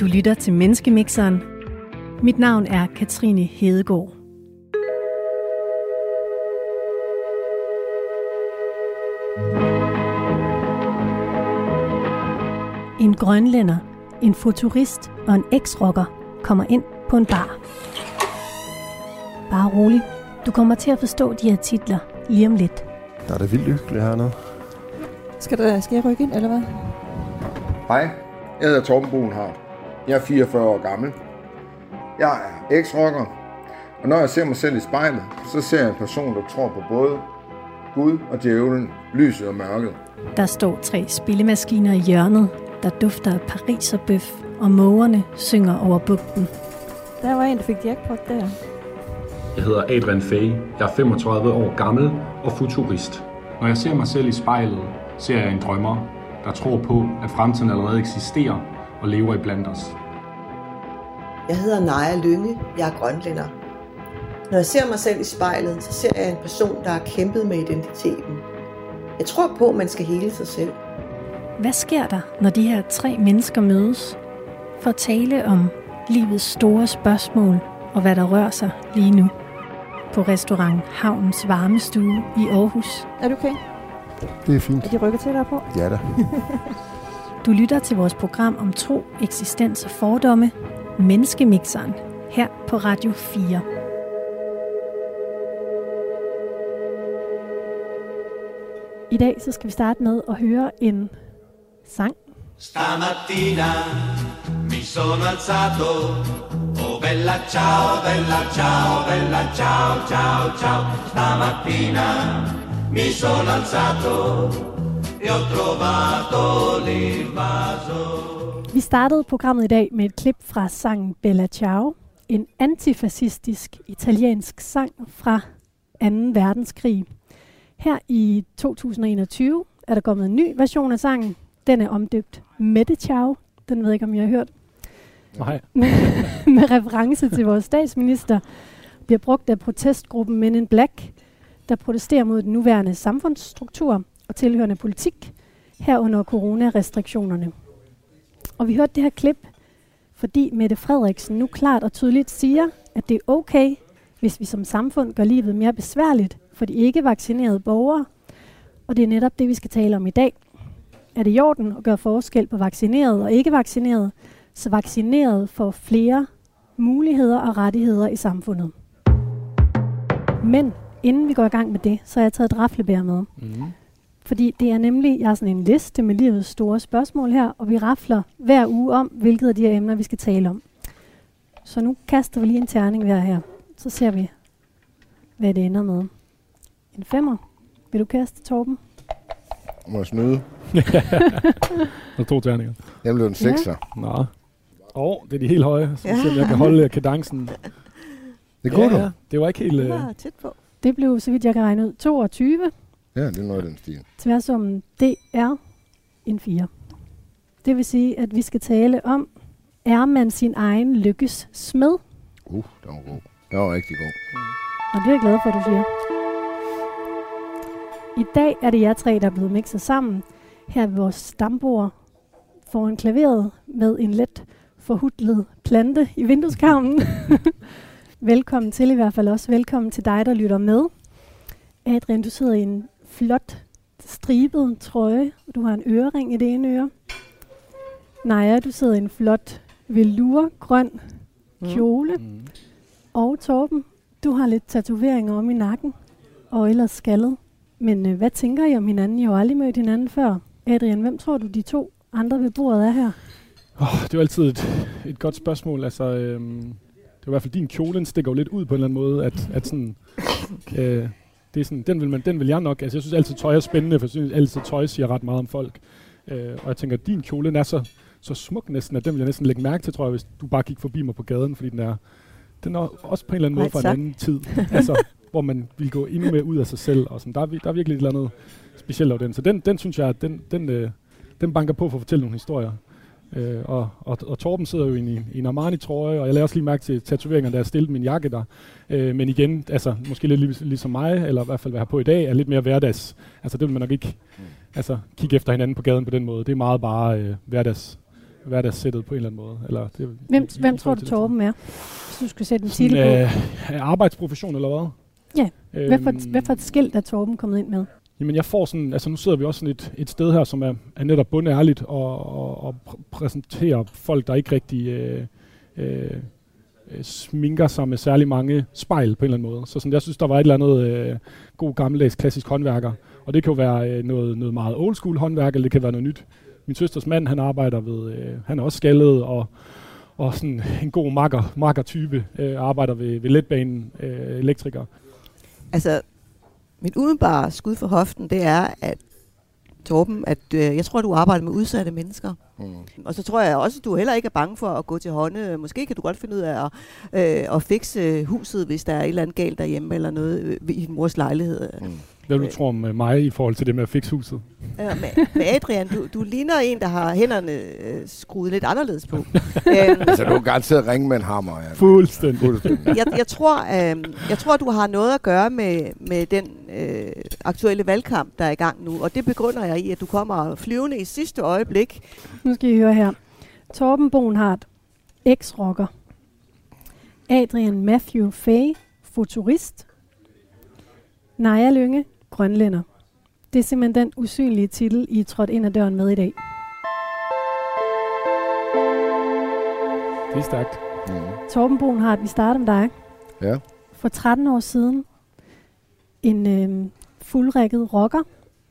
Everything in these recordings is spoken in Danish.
Du lytter til Menneskemixeren. Mit navn er Katrine Hedegaard. En grønlænder, en futurist og en eks-rocker kommer ind på en bar. Bare rolig. Du kommer til at forstå de her titler lige om lidt. Der er det vildt hyggeligt hernede. Skal, der, skal jeg rykke ind, eller hvad? Hej, jeg hedder Torben Boenhardt. Jeg er 44 år gammel. Jeg er eks-rocker, og når jeg ser mig selv i spejlet, så ser jeg en person, der tror på både Gud og djævlen, lyset og mørket. Der står tre spillemaskiner i hjørnet, der dufter af Paris og bøf, og mågerne synger over bugten. Der var en, der fik jackpot der. Jeg hedder Adrian Fay. Jeg er 35 år gammel og futurist. Når jeg ser mig selv i spejlet, ser jeg en drømmer, der tror på, at fremtiden allerede eksisterer og lever i blandt os. Jeg hedder Naja Lynge. Jeg er grønlænder. Når jeg ser mig selv i spejlet, så ser jeg en person, der har kæmpet med identiteten. Jeg tror på, at man skal hele sig selv. Hvad sker der, når de her tre mennesker mødes for at tale om livets store spørgsmål og hvad der rører sig lige nu? På restaurant Havnens Varmestue i Aarhus. Er du okay? Det er fint. Er de rykket til dig på? Ja da. Du lytter til vores program om tro, eksistens og fordomme, Menneskemixeren, her på Radio 4. I dag så skal vi starte med at høre en sang. Stamattina mi sono alzato, oh bella ciao, bella ciao, bella ciao, ciao, ciao. Stamattina mi sono alzato e ho trovato l'invaso. Vi startede programmet i dag med et klip fra sangen Bella Ciao, en antifascistisk italiensk sang fra 2. verdenskrig. Her i 2021 er der kommet en ny version af sangen. Den er omdøbt Mette Ciao. Den ved jeg ikke, om jeg har hørt. Nej. med reference til vores statsminister, bliver brugt af protestgruppen Men in Black, der protesterer mod den nuværende samfundsstruktur og tilhørende politik, herunder coronarestriktionerne. Og vi hørte det her klip, fordi Mette Frederiksen nu klart og tydeligt siger, at det er okay, hvis vi som samfund gør livet mere besværligt for de ikke vaccinerede borgere. Og det er netop det, vi skal tale om i dag. Er det i orden at gøre forskel på vaccineret og ikke vaccineret, så vaccineret får flere muligheder og rettigheder i samfundet. Men inden vi går i gang med det, så har jeg taget et raflebær med. Mm. Fordi det er nemlig, jeg har sådan en liste med livets store spørgsmål her, og vi rafler hver uge om, hvilket af de her emner, vi skal tale om. Så nu kaster vi lige en terning hver her. Så ser vi, hvad det ender med. En femmer. Vil du kaste, Torben? Må jeg snyde? Der er to terninger. Jeg blev en Ja. sekser. Nå. Åh, oh, det er de helt høje, så Ja. ja. jeg kan holde kadencen. Det kunne ja, du. ja, det var ikke helt... Det Øh, var tæt på. Det blev, så vidt jeg kan regne ud, 22. Ja, det er noget af den stil. Tværsummen, det er en 4. Det vil sige, at vi skal tale om, er man sin egen lykkes smed? Uh, den var god. Den var rigtig god. Og det er jeg glad for, at du siger. I dag er det jer tre, der er blevet mixet sammen. Her ved vores stambord foran klaveret med en let forhudlet plante i vindueskarmen. velkommen til i hvert fald også. Velkommen til dig, der lytter med. Adrian, du sidder i en flot stribet trøje, og du har en ørering i det ene øre. Naja, du sidder i en flot velour grøn kjole. mm. Og Torben, du har lidt tatoveringer om i nakken, og ellers skaldet. Men øh, hvad tænker I om hinanden? I har jo aldrig mødt hinanden før. Adrian, hvem tror du de to andre ved bordet er her? Oh, det er jo altid et, et godt spørgsmål. Altså, øhm, det er i hvert fald din kjole, den stikker jo lidt ud på en eller anden måde, at, at sådan, øh, det er sådan, den vil, man, den vil jeg nok, altså jeg synes altid tøj er spændende, for jeg synes altid tøj siger ret meget om folk. Øh, og jeg tænker, at din kjole den er så, så smuk næsten, at den vil jeg næsten lægge mærke til, tror jeg, hvis du bare gik forbi mig på gaden, fordi den er, den er også på en eller anden Nej, måde fra en anden tid. altså, hvor man vil gå endnu mere ud af sig selv, og sådan, der, er, der er virkelig et eller andet specielt over den. Så den, den synes jeg, at den, den, øh, den banker på for at fortælle nogle historier. Øh, og, og, og Torben sidder jo i en, i en Armani-trøje, og jeg lader også lige mærke til tatoveringerne, der er stillet min jakke der. Øh, men igen, altså måske lidt lig, ligesom mig, eller i hvert fald hvad jeg har på i dag, er lidt mere hverdags. Altså det vil man nok ikke altså, kigge efter hinanden på gaden på den måde. Det er meget bare øh, hverdags hverdagssættet på en eller anden måde. Eller det, Hvem, i- hvem tror du. Torben er? Hvis du skulle sætte en titel på. øh, arbejdsprofession eller hvad? Ja. Hvad for, Øhm, et, hvad for et skilt er Torben kommet ind med? Jamen jeg får sådan, altså nu sidder vi også sådan et, et sted her, som er, er netop bundærligt og, og, og pr- præsenterer folk, der ikke rigtig øh, øh, sminker sig med særlig mange spejl på en eller anden måde. Så sådan, jeg synes, der var et eller andet øh, god gammeldags klassisk håndværker. Og det kan jo være øh, noget, noget meget old school håndværk, eller det kan være noget nyt. Min søsters mand, han arbejder ved, øh, han er også skaldet og, og sådan en god makker, makker type, øh, arbejder ved, ved letbanen, øh, elektriker. Altså, mit umiddelbare skud for hoften, det er, at Torben, at øh, jeg tror, du arbejder med udsatte mennesker. Mm. Og så tror jeg også, at du heller ikke er bange for at gå til hånde. Måske kan du godt finde ud af at, øh, at fikse huset, hvis der er et eller andet galt derhjemme, eller noget øh, i din mors lejlighed. Mm. Hvad du Øh. tro om øh, mig i forhold til det med at fikse huset? Øh, med, med Adrian, du, du ligner en, der har hænderne øh, skruet lidt anderledes på. øhm, Altså, du kan garanteret ringe med en hammer. Ja. Fuldstændig. Fuldstændig. jeg, jeg, tror, øh, jeg tror, du har noget at gøre med, med den øh, aktuelle valgkamp, der er i gang nu. Og det begrunder jeg i, at du kommer flyvende i sidste øjeblik. Nu skal I høre her. Torben Bonhardt, ex-rocker. Adrian Matthew Fay, futurist. Naja Lynge, grønlænder. Det er simpelthen den usynlige titel, I er trådt ind ad døren med i dag. Det er stærkt. Mm. Torben Bonhardt, vi starter med dig. Ja. For 13 år siden, en øh, fuldrækket rocker,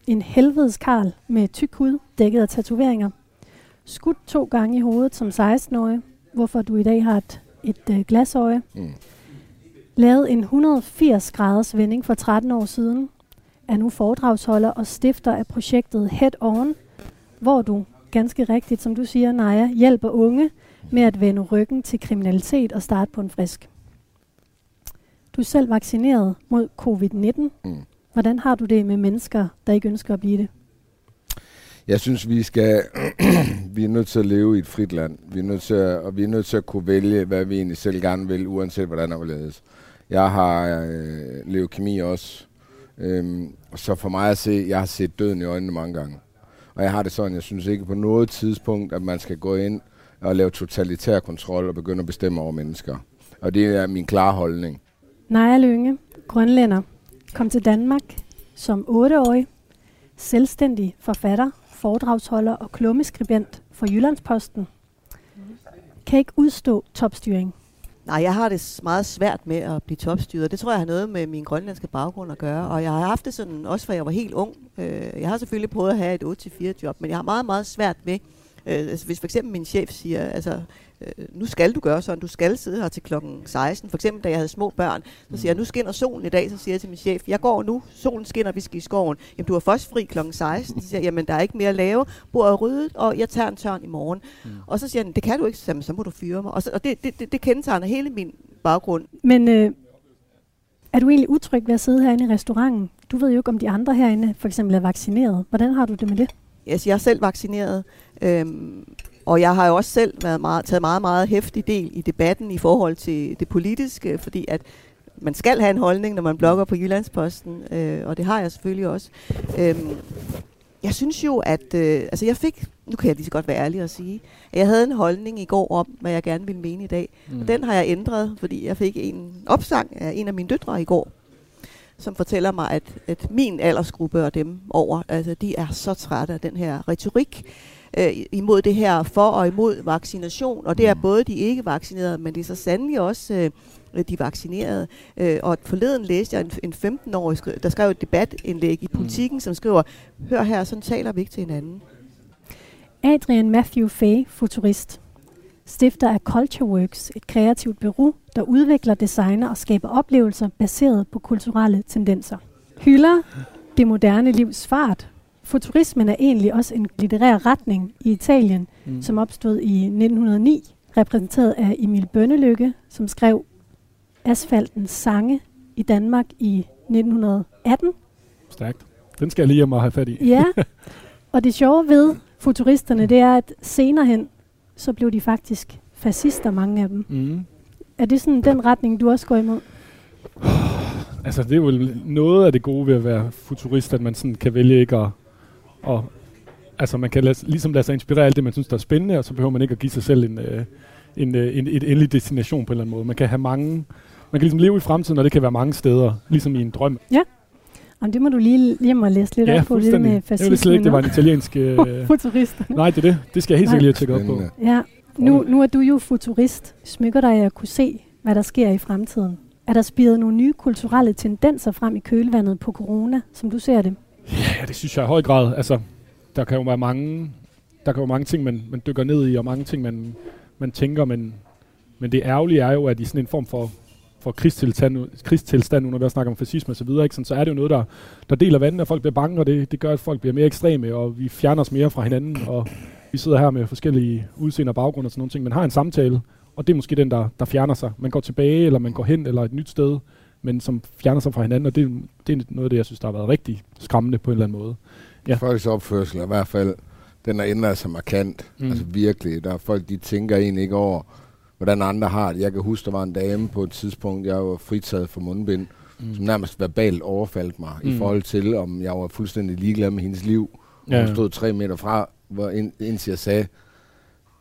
en helvedes karl med tyk hud, dækket af tatoveringer, skudt to gange i hovedet som 16-årig, hvorfor du i dag har et, et øh, glasøje, Mm. lavet en 180 graders vending for 13 år siden, er nu foredragsholder og stifter af projektet Head On, hvor du, ganske rigtigt som du siger, Naja, hjælper unge med at vende ryggen til kriminalitet og starte på en frisk. Du er selv vaccineret mod covid-19. Mm. Hvordan har du det med mennesker, der ikke ønsker at blive det? Jeg synes, vi skal vi er nødt til at leve i et frit land. Vi er nødt til at, og vi er nødt til at kunne vælge, hvad vi egentlig selv gerne vil, uanset hvordan det ledes. Jeg har øh, leukemi også. Øhm, så for mig at se, jeg har set døden i øjnene mange gange. Og jeg har det sådan, jeg synes ikke på noget tidspunkt, at man skal gå ind og lave totalitær kontrol og begynde at bestemme over mennesker. Og det er min klare holdning. Naja Lønge, grønlænder, kom til Danmark som 8-årig, selvstændig forfatter, foredragsholder og klummeskribent for Jyllandsposten. Kan ikke udstå topstyring. Nej, jeg har det meget svært med at blive topstyret. Det tror jeg har noget med min grønlandske baggrund at gøre. Og jeg har haft det sådan, også fra jeg var helt ung. Øh, jeg har selvfølgelig prøvet at have et 8-4 job, men jeg har meget, meget svært med, øh, altså hvis for eksempel min chef siger, altså, øh, nu skal du gøre sådan, du skal sidde her til klokken 16. For eksempel, da jeg havde små børn, så siger jeg, nu skinner solen i dag, så siger jeg til min chef, jeg går nu, solen skinner, vi skal i skoven. Jamen, du har først fri klokken 16. Så siger jeg, jamen, der er ikke mere at lave, bordet er ryddet, og jeg tager en tørn i morgen. Mm. Og så siger han, det kan du ikke, så, siger jeg, "Men så må du fyre mig. Og, så, og det, det, det, det kendetegner hele min baggrund. Men øh, er du egentlig utryg ved at sidde herinde i restauranten? Du ved jo ikke, om de andre herinde for eksempel er vaccineret. Hvordan har du det med det? Altså, jeg er selv vaccineret, øhm, og jeg har jo også selv været meget, taget meget, meget hæftig del i debatten i forhold til det politiske, fordi at man skal have en holdning, når man blogger på Jyllandsposten, øh, og det har jeg selvfølgelig også. Øhm, jeg synes jo, at øh, altså jeg fik, nu kan jeg lige så godt være ærlig og sige, at jeg havde en holdning i går om, hvad jeg gerne ville mene i dag. Mm. Og den har jeg ændret, fordi jeg fik en opsang af en af mine døtre i går, som fortæller mig, at, at min aldersgruppe og dem over, altså de er så trætte af den her retorik øh, imod det her for og imod vaccination. Og det er både de ikke vaccinerede, men det er så sandelig også øh, de vaccinerede. Øh, og forleden læste jeg en, en 15-årig, skri- der skrev et debatindlæg i politikken, som skriver, hør her, sådan taler vi ikke til hinanden. Adrian Matthew Fay, futurist. Stifter af CultureWorks, et kreativt bureau, der udvikler, designer og skaber oplevelser baseret på kulturelle tendenser. Hylder det moderne livs fart. Futurismen er egentlig også en litterær retning i Italien, mm. som opstod i 1909, repræsenteret af Emil Bønnelykke, som skrev Asfaltens sange i Danmark i 1918. Stærkt. Den skal jeg lige hjem og have fat i. Ja, og det sjove ved futuristerne, det er, at senere hen, så blev de faktisk fascister, mange af dem. Mm. Er det sådan den retning, du også går imod? Altså, det er jo noget af det gode ved at være futurist, at man sådan kan vælge ikke at, at altså man kan lade, ligesom lade sig inspirere alt det, man synes, der er spændende, og så behøver man ikke at give sig selv en, øh, en, øh, en, et endelig destination på en eller anden måde. Man kan have mange, man kan ligesom leve i fremtiden, og det kan være mange steder, ligesom i en drøm. Jamen, det må du lige hjem og læse lidt ja, op på, det med fuldstændig. Jeg fascisme. vidste slet ikke, det var en italiensk... Øh, Futurist. nej, det er det. Det skal jeg helt sikkert lige have tjekket op på. Ja, nu, nu er du jo futurist. Smykker dig at kunne se, hvad der sker i fremtiden. Er der spiret nogle nye kulturelle tendenser frem i kølvandet på corona, som du ser det? Ja, det synes jeg i høj grad. Altså, der kan jo være mange, der kan jo mange ting, man, man dykker ned i, og mange ting, man, man tænker, men, men det ærgerlige er jo, at i sådan en form for, for krigstilstand, krigstilstand, når vi snakker om fascisme og så videre, ikke, sådan, så er det jo noget, der, der deler vandet, og folk bliver bange, og det, det gør, at folk bliver mere ekstreme, og vi fjerner os mere fra hinanden, og vi sidder her med forskellige udseende og baggrunde og sådan nogle ting, men har en samtale, og det er måske den, der, der fjerner sig. Man går tilbage, eller man går hen, eller et nyt sted, men som fjerner sig fra hinanden, og det, det er noget af det, jeg synes, der har været rigtig skræmmende på en eller anden måde. Ja. Folks opførsel er i hvert fald, den har ændret sig markant. Mm. Altså virkelig. Der er folk, de tænker egentlig ikke over, hvordan andre har det. Jeg kan huske, der var en dame på et tidspunkt, jeg var fritaget for mundbind, mm. som nærmest verbalt overfaldt mig, mm. I forhold til, om jeg var fuldstændig ligeglad med hendes liv. Ja. hun stod tre meter fra, hvor ind, indtil jeg sagde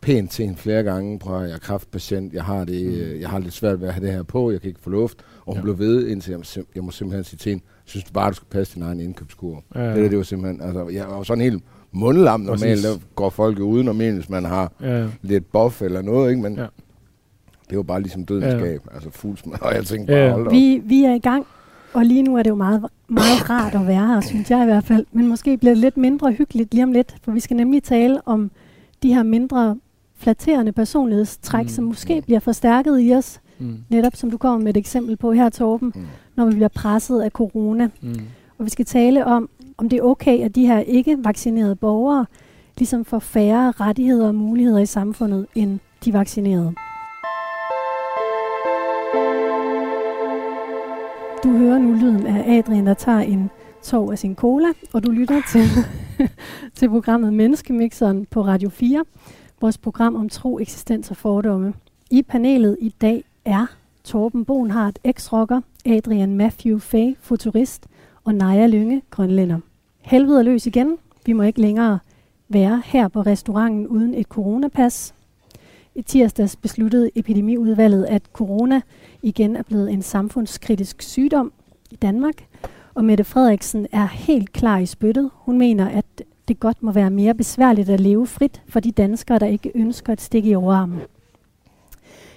pænt til hende flere gange, prøv jeg er kraftpatient, jeg har, det, mm. jeg har lidt svært ved at have det her på, jeg kan ikke få luft. Og hun Ja. blev ved, indtil jeg, sim- jeg må simpelthen sige til hende, synes du bare, du skal passe din egen indkøbskur. Ja. Ja. Det, der, det var simpelthen, altså, jeg var sådan helt mundlam normalt, der går folk jo uden normalt, hvis man har Ja, lidt buff eller noget, ikke? Men Ja. Ja. det var bare ligesom dødens Ja. skab, altså fuld smag. Og jeg tænkte Ja. bare, hold da op. Vi, vi er i gang, og lige nu er det jo meget, meget rart at være her, synes jeg i hvert fald. Men måske bliver det lidt mindre hyggeligt lige om lidt, for vi skal nemlig tale om de her mindre flatterende personlighedstræk, Mm. mm. som måske bliver forstærket i os, mm, netop som du kommer med et eksempel på her, Torben, Mm. når vi bliver presset af corona. mm. Og vi skal tale om, om det er okay, at de her ikke-vaccinerede borgere ligesom får færre rettigheder og muligheder i samfundet end de vaccinerede. Du hører nu lyden af Adrian, der tager en tår af sin cola, og du lytter til, til programmet Menneskemixeren på Radio 4, vores program om tro, eksistens og fordomme. I panelet i dag er Torben Bonhardt, eks-rocker, Adrian Matthew Fay, futurist, og Naja Lynge, grønlænder. Helvede er løs igen. Vi må ikke længere være her på restauranten uden et coronapas. I tirsdags besluttede epidemiudvalget, at corona igen er blevet en samfundskritisk sygdom i Danmark. Og Mette Frederiksen er helt klar i spyttet. Hun mener, at det godt må være mere besværligt at leve frit for de danskere, der ikke ønsker et stik i overarmen.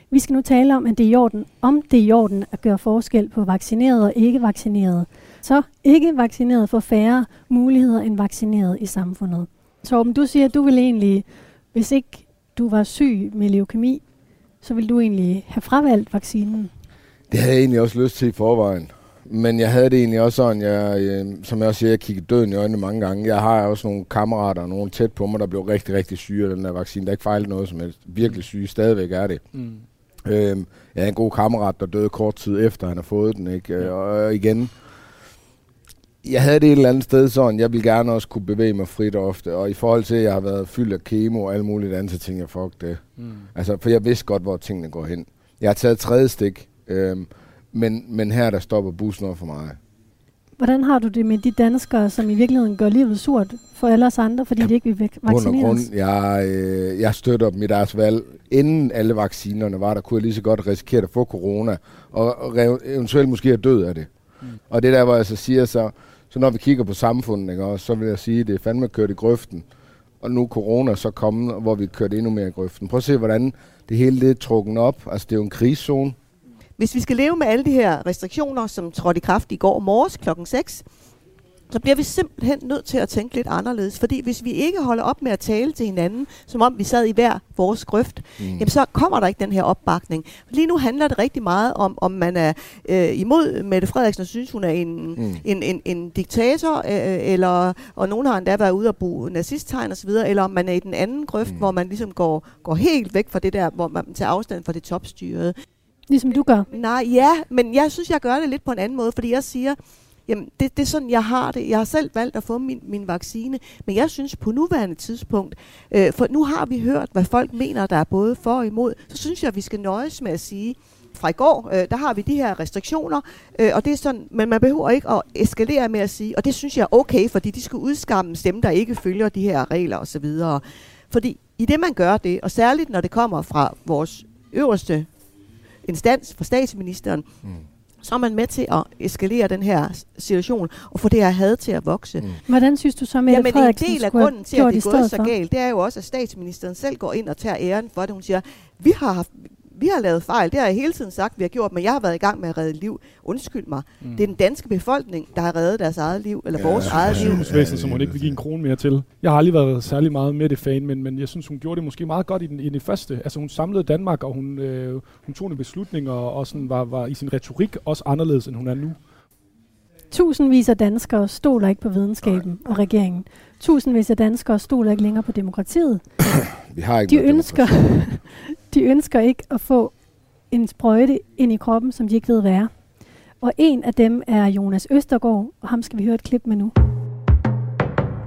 Vi skal nu tale om, at det er i orden, om det er i orden at gøre forskel på vaccinerede og ikke vaccinerede. Så ikke vaccinerede får færre muligheder end vaccinerede i samfundet. Torben, du siger, at du vil egentlig, hvis ikke du var syg med leukemi, så vil du egentlig have fravalgt vaccinen. Det havde jeg egentlig også lyst til i forvejen. Men jeg havde det egentlig også sådan, jeg, øh, som jeg også siger, jeg kiggede døden i øjnene mange gange. Jeg har også nogle kammerater, nogle tæt på mig, der blev rigtig, rigtig syge af den der vaccine. Der er ikke fejlet noget som helst. Virkelig syge, stadigvæk er det. Mm. Øhm, jeg er en god kammerat, der døde kort tid efter, han har fået den. Ikke? Ja. Ja. Og igen, jeg havde det et eller andet sted sådan, jeg vil gerne også kunne bevæge mig frit ofte. Og i forhold til, at jeg har været fyldt af kemo og alt muligt andet, så tænkte jeg, fuck det. Mm. Altså, for jeg vidste godt, hvor tingene går hen. Jeg har taget tredje stik, øhm, men, men her der stopper bussen over for mig. Hvordan har du det med de danskere, som i virkeligheden gør livet surt for alle os andre, fordi de ikke vil væk- Grund vaccineres? jeg, øh, jeg støtter dem i deres valg. Inden alle vaccinerne var, der kunne jeg lige så godt risikere at få corona, og, og re- eventuelt måske have død af det. Mm. Og det der, hvor jeg så siger, så, så når vi kigger på samfundet, ikke, også, så vil jeg sige, at det er fandme kørt i grøften. Og nu er corona så kommet, hvor vi kørt endnu mere i grøften. Prøv at se, hvordan det hele det er trukken op. Altså, det er jo en krigszone. Hvis vi skal leve med alle de her restriktioner, som trådte i kraft i går morges klokken 6, så bliver vi simpelthen nødt til at tænke lidt anderledes. Fordi hvis vi ikke holder op med at tale til hinanden, som om vi sad i hver vores grøft, mm. jamen så kommer der ikke den her opbakning. Lige nu handler det rigtig meget om, om man er øh, imod Mette Frederiksen og synes, hun er en, mm. en, en, en diktator, øh, eller, og nogen har endda været ude og bruge nazisttegn osv., eller om man er i den anden grøft, mm. hvor man ligesom går, går helt væk fra det der, hvor man tager afstand fra det topstyrede. Ligesom du gør. Nej, ja, men jeg synes, jeg gør det lidt på en anden måde, fordi jeg siger, jamen det, det er sådan, jeg har det. Jeg har selv valgt at få min, min vaccine, men jeg synes på nuværende tidspunkt, øh, for nu har vi hørt, hvad folk mener, der er både for og imod, så synes jeg, at vi skal nøjes med at sige, fra i går, øh, der har vi de her restriktioner, øh, og det er sådan, men man behøver ikke at eskalere med at sige, og det synes jeg er okay, fordi de skal udskamme dem, der ikke følger de her regler osv. Fordi i det, man gør det, og særligt når det kommer fra vores øverste instans, fra statsministeren, mm så er man med til at eskalere den her situation og få det her had til at vokse. Mm. Hvordan synes du så, Mette Jamen, en del af grunden til, at det er gået så galt, det er jo også, at statsministeren selv går ind og tager æren for det. Hun siger, vi har haft vi har lavet fejl, det har jeg hele tiden sagt, vi har gjort, men jeg har været i gang med at redde liv. Undskyld mig. Mm. Det er den danske befolkning, der har reddet deres eget liv, eller ja, vores eget liv. Sygehusvæsenet, som hun ikke vil give en krone mere til. Jeg har aldrig været særlig meget med det fan, men, men jeg synes, hun gjorde det måske meget godt i den, i den første. Altså hun samlede Danmark, og hun, øh, hun tog en beslutning, og, og sådan var, var i sin retorik også anderledes, end hun er nu. Tusindvis af danskere stoler ikke på videnskaben Nej. og regeringen. Tusindvis af danskere stoler ikke længere på demokratiet. Vi har ikke de ønsker, de ønsker ikke at få en sprøjte ind i kroppen, som de ikke ved hvad er. Og en af dem er Jonas Østergaard, og ham skal vi høre et klip med nu.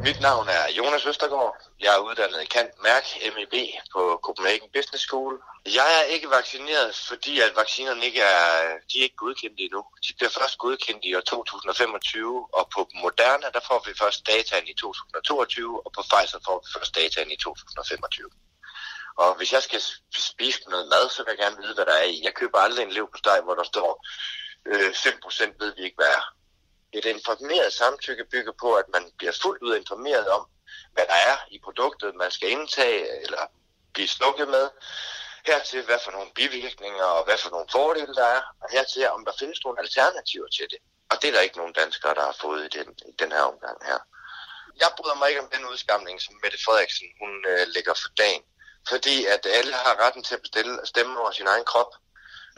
Mit navn er Jonas Østergaard. Jeg er uddannet i Kant Mærk MEB på Copenhagen Business School. Jeg er ikke vaccineret, fordi at vaccinerne ikke er, de er ikke godkendt endnu. De bliver først godkendt i år 2025, og på Moderna der får vi først dataen i 2022, og på Pfizer får vi først dataen i 2025. Og hvis jeg skal spise noget mad, så vil jeg gerne vide, hvad der er i. Jeg køber aldrig en leverpostej, på hvor der står øh, 5% ved vi ikke, hvad er. Et informeret samtykke bygger på, at man bliver fuldt ud informeret om, hvad der er i produktet, man skal indtage eller blive slukket med. Hertil, hvad for nogle bivirkninger og hvad for nogle fordele der er. Og hertil, om der findes nogle alternativer til det. Og det er der ikke nogen danskere, der har fået i den, i den her omgang her. Jeg bryder mig ikke om den udskamning, som Mette Frederiksen hun, øh, lægger for dagen fordi at alle har retten til at bestille, stemme over sin egen krop.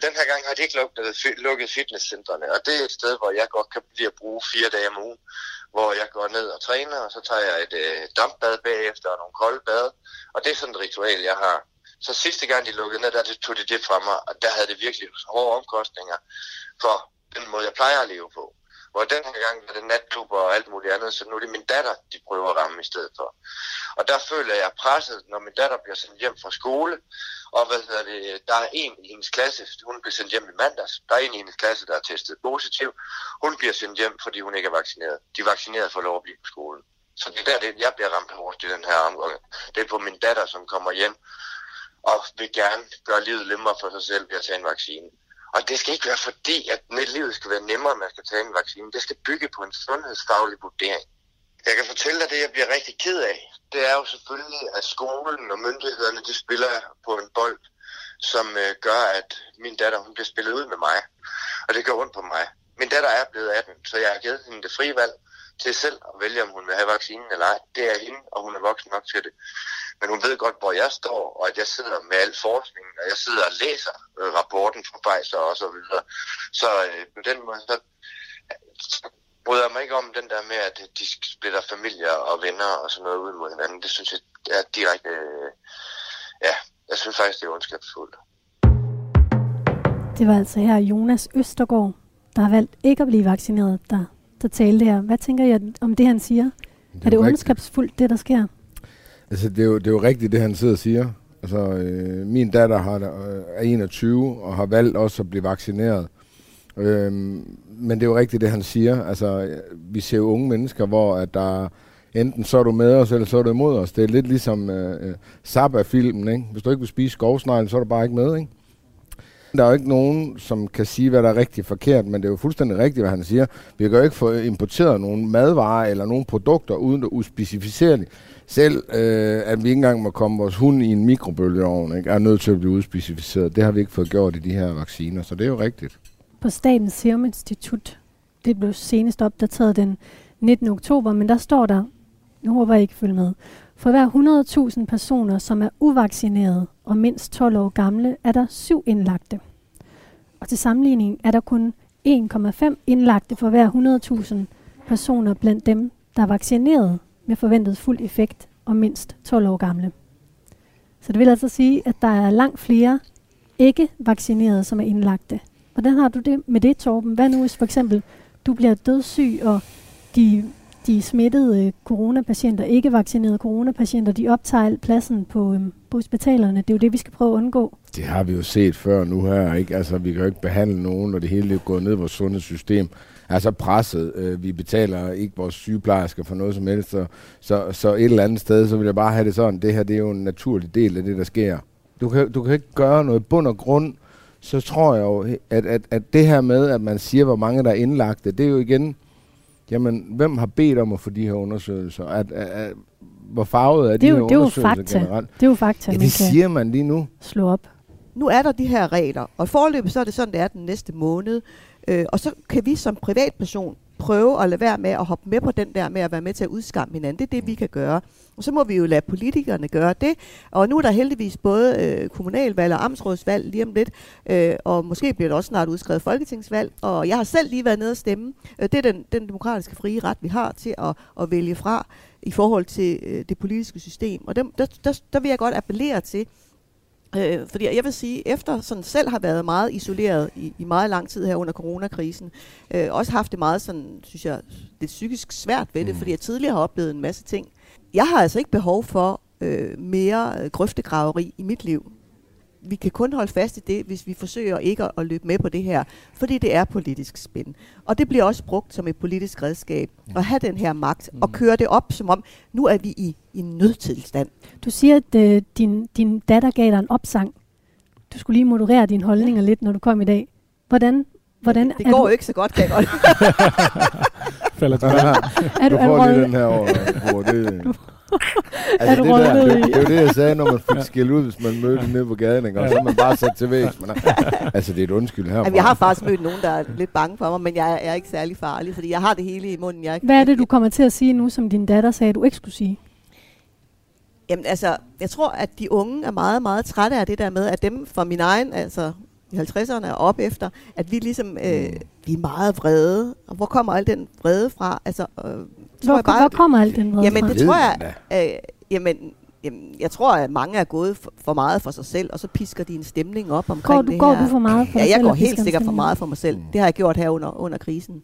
Den her gang har de ikke lukket, lukket fitnesscentrene, og det er et sted, hvor jeg godt kan blive at bruge fire dage om ugen, hvor jeg går ned og træner, og så tager jeg et øh, dampbad bagefter og nogle kolde bad, og det er sådan et ritual, jeg har. Så sidste gang de lukkede ned, der tog de det fra mig, og der havde det virkelig hårde omkostninger for den måde, jeg plejer at leve på. Hvor den her gang var det natklubber og alt muligt andet, så nu er det min datter, de prøver at ramme i stedet for. Og der føler jeg presset, når min datter bliver sendt hjem fra skole, og hvad hedder det, der er en i hendes klasse, hun bliver sendt hjem i mandags, der er en i hendes klasse, der er testet positiv, hun bliver sendt hjem, fordi hun ikke er vaccineret. De er vaccineret for lov at blive på skolen. Så det er der, det, jeg bliver ramt hårdt i den her omgang. Det er på min datter, som kommer hjem og vil gerne gøre livet nemmere for sig selv ved at tage en vaccine. Og det skal ikke være fordi, at livet skal være nemmere, at man skal tage en vaccine. Det skal bygge på en sundhedsfaglig vurdering. Jeg kan fortælle dig det, jeg bliver rigtig ked af. Det er jo selvfølgelig, at skolen og myndighederne, de spiller på en bold, som øh, gør, at min datter, hun bliver spillet ud med mig. Og det gør ondt på mig. Min datter er blevet 18, så jeg har givet hende det frie valg til selv at vælge, om hun vil have vaccinen eller ej. Det er hende, og hun er voksen nok til det. Men hun ved godt, hvor jeg står, og at jeg sidder med al forskningen, og jeg sidder og læser øh, rapporten fra Pfizer og så videre. Så øh, på den måde, så, så bryder jeg mig ikke om den der med, at de splitter familier og venner og sådan noget ud mod hinanden. Det synes jeg er direkte... Øh, ja, jeg synes faktisk, det er ondskabsfuldt. Det var altså her Jonas Østergaard, der har valgt ikke at blive vaccineret, der, der talte her. Hvad tænker jeg om det, han siger? Det er, er det ondskabsfuldt, det der sker? Altså, det er, jo, det er jo rigtigt, det han sidder og siger. Altså, øh, min datter har, øh, er 21 og har valgt også at blive vaccineret. Øh, men det er jo rigtigt, det han siger. Altså, vi ser jo unge mennesker, hvor at der enten så er du med os, eller så er du imod os. Det er lidt ligesom øh, Zappa-filmen, ikke? Hvis du ikke vil spise skovsneglen, så er du bare ikke med, ikke? Der er jo ikke nogen, som kan sige, hvad der er rigtigt forkert, men det er jo fuldstændig rigtigt, hvad han siger. Vi kan jo ikke få importeret nogen madvarer eller nogle produkter, uden at uspecificere det. Selv øh, at vi ikke engang må komme vores hund i en mikrobølgeovn, ikke, er nødt til at blive udspecificeret. Det har vi ikke fået gjort i de her vacciner, så det er jo rigtigt. På Statens Serum Institut, det blev senest opdateret den 19. oktober, men der står der, nu håber jeg ikke følge med, for hver 100.000 personer, som er uvaccinerede og mindst 12 år gamle, er der syv indlagte. Og til sammenligning er der kun 1,5 indlagte for hver 100.000 personer blandt dem, der er vaccineret med forventet fuld effekt og mindst 12 år gamle. Så det vil altså sige, at der er langt flere ikke vaccinerede, som er indlagte. Hvordan har du det med det, Torben? Hvad nu hvis for eksempel du bliver dødssyg, og de de smittede øh, coronapatienter, ikke vaccinerede coronapatienter, de optager pladsen på, øh, på hospitalerne. Det er jo det, vi skal prøve at undgå. Det har vi jo set før nu her, ikke? Altså, vi kan jo ikke behandle nogen, når det hele er gået ned i vores sundhedssystem. Altså presset. Øh, vi betaler ikke vores sygeplejersker for noget som helst, så, så, så et eller andet sted, så vil jeg bare have det sådan, det her det er jo en naturlig del af det, der sker. Du kan, du kan ikke gøre noget bund og grund, så tror jeg jo, at, at, at det her med, at man siger, hvor mange der er indlagte, det er jo igen, jamen, hvem har bedt om at få de her undersøgelser? At, at, at, hvor farvet er Det de er her jo, det er jo undersøgelser fakta. generelt? Det er jo fakta, Ja, man det kan siger man lige nu. slå op. nu er der de her regler, og forløbet så er det sådan, det er den næste måned. Øh, og så kan vi som privatperson prøve at lade være med at hoppe med på den der med at være med til at udskamme hinanden. Det er det, vi kan gøre. Og så må vi jo lade politikerne gøre det. Og nu er der heldigvis både øh, kommunalvalg og amtsrådsvalg lige om lidt, øh, og måske bliver der også snart udskrevet folketingsvalg. Og jeg har selv lige været nede og stemme. Øh, det er den, den demokratiske frie ret, vi har til at, at vælge fra i forhold til øh, det politiske system. Og dem, der, der, der vil jeg godt appellere til, Øh, fordi jeg vil sige, efter sådan selv har været meget isoleret i, i meget lang tid her under coronakrisen, øh, også haft det meget sådan, synes jeg, lidt psykisk svært ved det, Mm. fordi jeg tidligere har oplevet en masse ting. Jeg har altså ikke behov for øh, mere øh, grøftegraveri i mit liv. Vi kan kun holde fast i det, hvis vi forsøger ikke at, at løbe med på det her, fordi det er politisk spænd. Og det bliver også brugt som et politisk redskab at have den her magt og køre det op, som om nu er vi i, i en nødtilstand. Du siger, at øh, din, din datter gav dig en opsang. Du skulle lige moderere dine holdninger lidt, når du kom i dag. Hvordan, hvordan Det går du, jo ikke så godt, kan jeg godt. Falder til er du, du er får lige den her over. Hvor det, Er du det, der, det, det, er jo det, jeg sagde, når man fik skæld ud, hvis man mødte nede på gaden, ikke? og så er man bare sat til vægs. Men, altså, det er et undskyld. Jamen, jeg har faktisk mødt nogen, der er lidt bange for mig, men jeg er ikke særlig farlig, fordi jeg har det hele i munden. Jeg, Hvad er det, du kommer til at sige nu, som din datter sagde, du ikke skulle sige? Jamen altså, jeg tror, at de unge er meget, meget trætte af det der med, at dem fra min egen, altså i 50'erne og op efter, at vi ligesom, øh, vi er meget vrede. Og hvor kommer al den vrede fra? Altså, øh, tror Hvor, jeg bare, hvor kommer alt den vrede Jamen, fra? det tror jeg, øh, jamen, jamen, jeg tror, at mange er gået for, for meget for sig selv, og så pisker de en stemning op omkring Går du, det går her. du for meget for Ja, dig jeg selv går og helt pisker en sikkert for meget for mig selv. Det har jeg gjort her under, under krisen.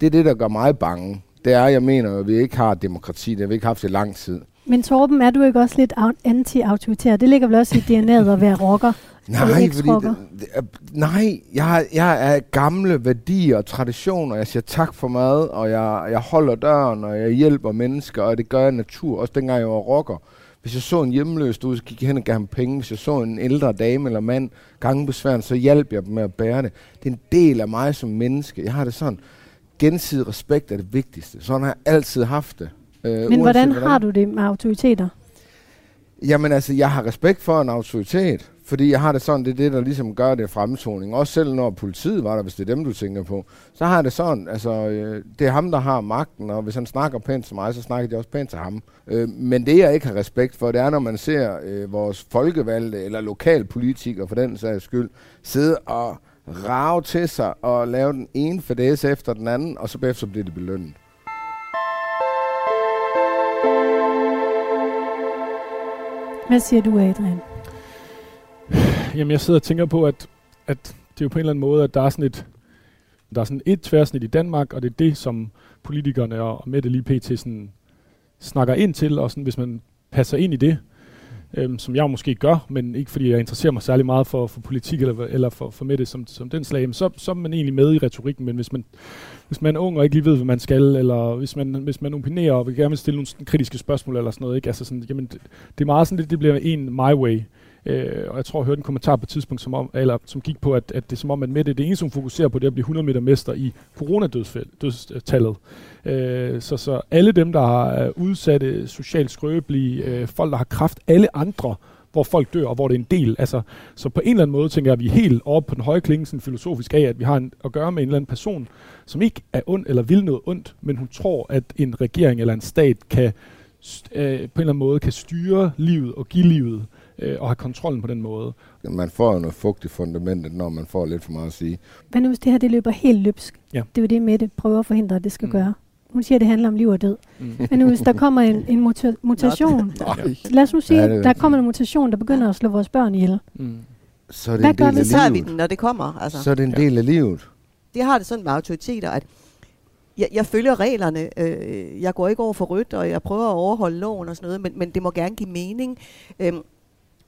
Det er det, der gør mig bange. Det er, jeg mener, at vi ikke har demokrati. Det har vi ikke haft i lang tid. Men Torben, er du ikke også lidt au- anti-autoritær? Det ligger vel også i DNA'et at være rocker? Nej, fordi det, det nej jeg, jeg er gamle værdier og traditioner. Jeg siger tak for mad, og jeg, jeg holder døren, og jeg hjælper mennesker, og det gør jeg natur. Også dengang jeg var rocker. Hvis jeg så en hjemløs derude, så gik jeg hen og gav ham penge. Hvis jeg så en ældre dame eller mand gangbesværende, så hjalp jeg dem med at bære det. Det er en del af mig som menneske. Jeg har det sådan, gensidig respekt er det vigtigste. Sådan har jeg altid haft det. Øh, Men uanset hvordan har du det med autoriteter? Jamen altså, jeg har respekt for en autoritet, fordi jeg har det sådan, det er det, der ligesom gør det fremtoning. Også selv når politiet var der, hvis det er dem, du tænker på, så har jeg det sådan, altså, øh, det er ham, der har magten, og hvis han snakker pænt til mig, så snakker de også pænt til ham. Øh, men det, jeg ikke har respekt for, det er, når man ser øh, vores folkevalgte, eller lokalpolitikere for den sags skyld, sidde og rave til sig og lave den ene fadæse efter den anden, og så bagefter bliver det belønnet. Hvad siger du, Adrian? Jamen, jeg sidder og tænker på, at, at det er jo på en eller anden måde, at der er sådan et, der er sådan et tværsnit i Danmark, og det er det, som politikerne og, og Mette lige pt. Sådan, snakker ind til, og sådan, hvis man passer ind i det, øhm, som jeg måske gør, men ikke fordi jeg interesserer mig særlig meget for, for politik eller, eller for, for Mette som, som den slag, så, så er man egentlig med i retorikken, men hvis man, hvis man er ung og ikke lige ved, hvad man skal, eller hvis man, hvis man opinerer og vil gerne vil stille nogle kritiske spørgsmål eller sådan noget, ikke? Altså sådan, jamen, det, det er meget sådan, det, det bliver en my way. Øh, og jeg tror, jeg hørte en kommentar på et tidspunkt, som, om, eller, som gik på, at, at det er som om, at Mette, det eneste, hun fokuserer på, det er at blive 100 meter mester i coronadødstallet. Øh, så, så alle dem, der er udsatte, socialt skrøbelige, øh, folk, der har kraft, alle andre, hvor folk dør, og hvor det er en del. Altså, så på en eller anden måde tænker jeg, at vi er helt oppe på den høje klinge, sådan filosofisk af, at vi har en, at gøre med en eller anden person, som ikke er ond eller vil noget ondt, men hun tror, at en regering eller en stat kan st- øh, på en eller anden måde kan styre livet og give livet øh, og have kontrollen på den måde. Man får jo noget fugt i fundamentet, når man får lidt for meget at sige. Hvad nu, hvis det her det løber helt løbsk? Ja. Det er jo det, Mette prøver at forhindre, at det skal mm. gøre. Hun siger, at det handler om liv og død. Mm. Men nu, hvis der kommer en, en muta- mutation, lad os nu sige, at er der kommer en mutation, der begynder at slå vores børn ihjel. Mm. Så er det Hvad en gør del vi af Så tager vi livet. den, når det kommer. Altså. Så er det en del af livet. det har det sådan med autoriteter, at jeg, jeg følger reglerne. Øh, jeg går ikke over for rødt, og jeg prøver at overholde loven og sådan noget, men, men det må gerne give mening. Øhm,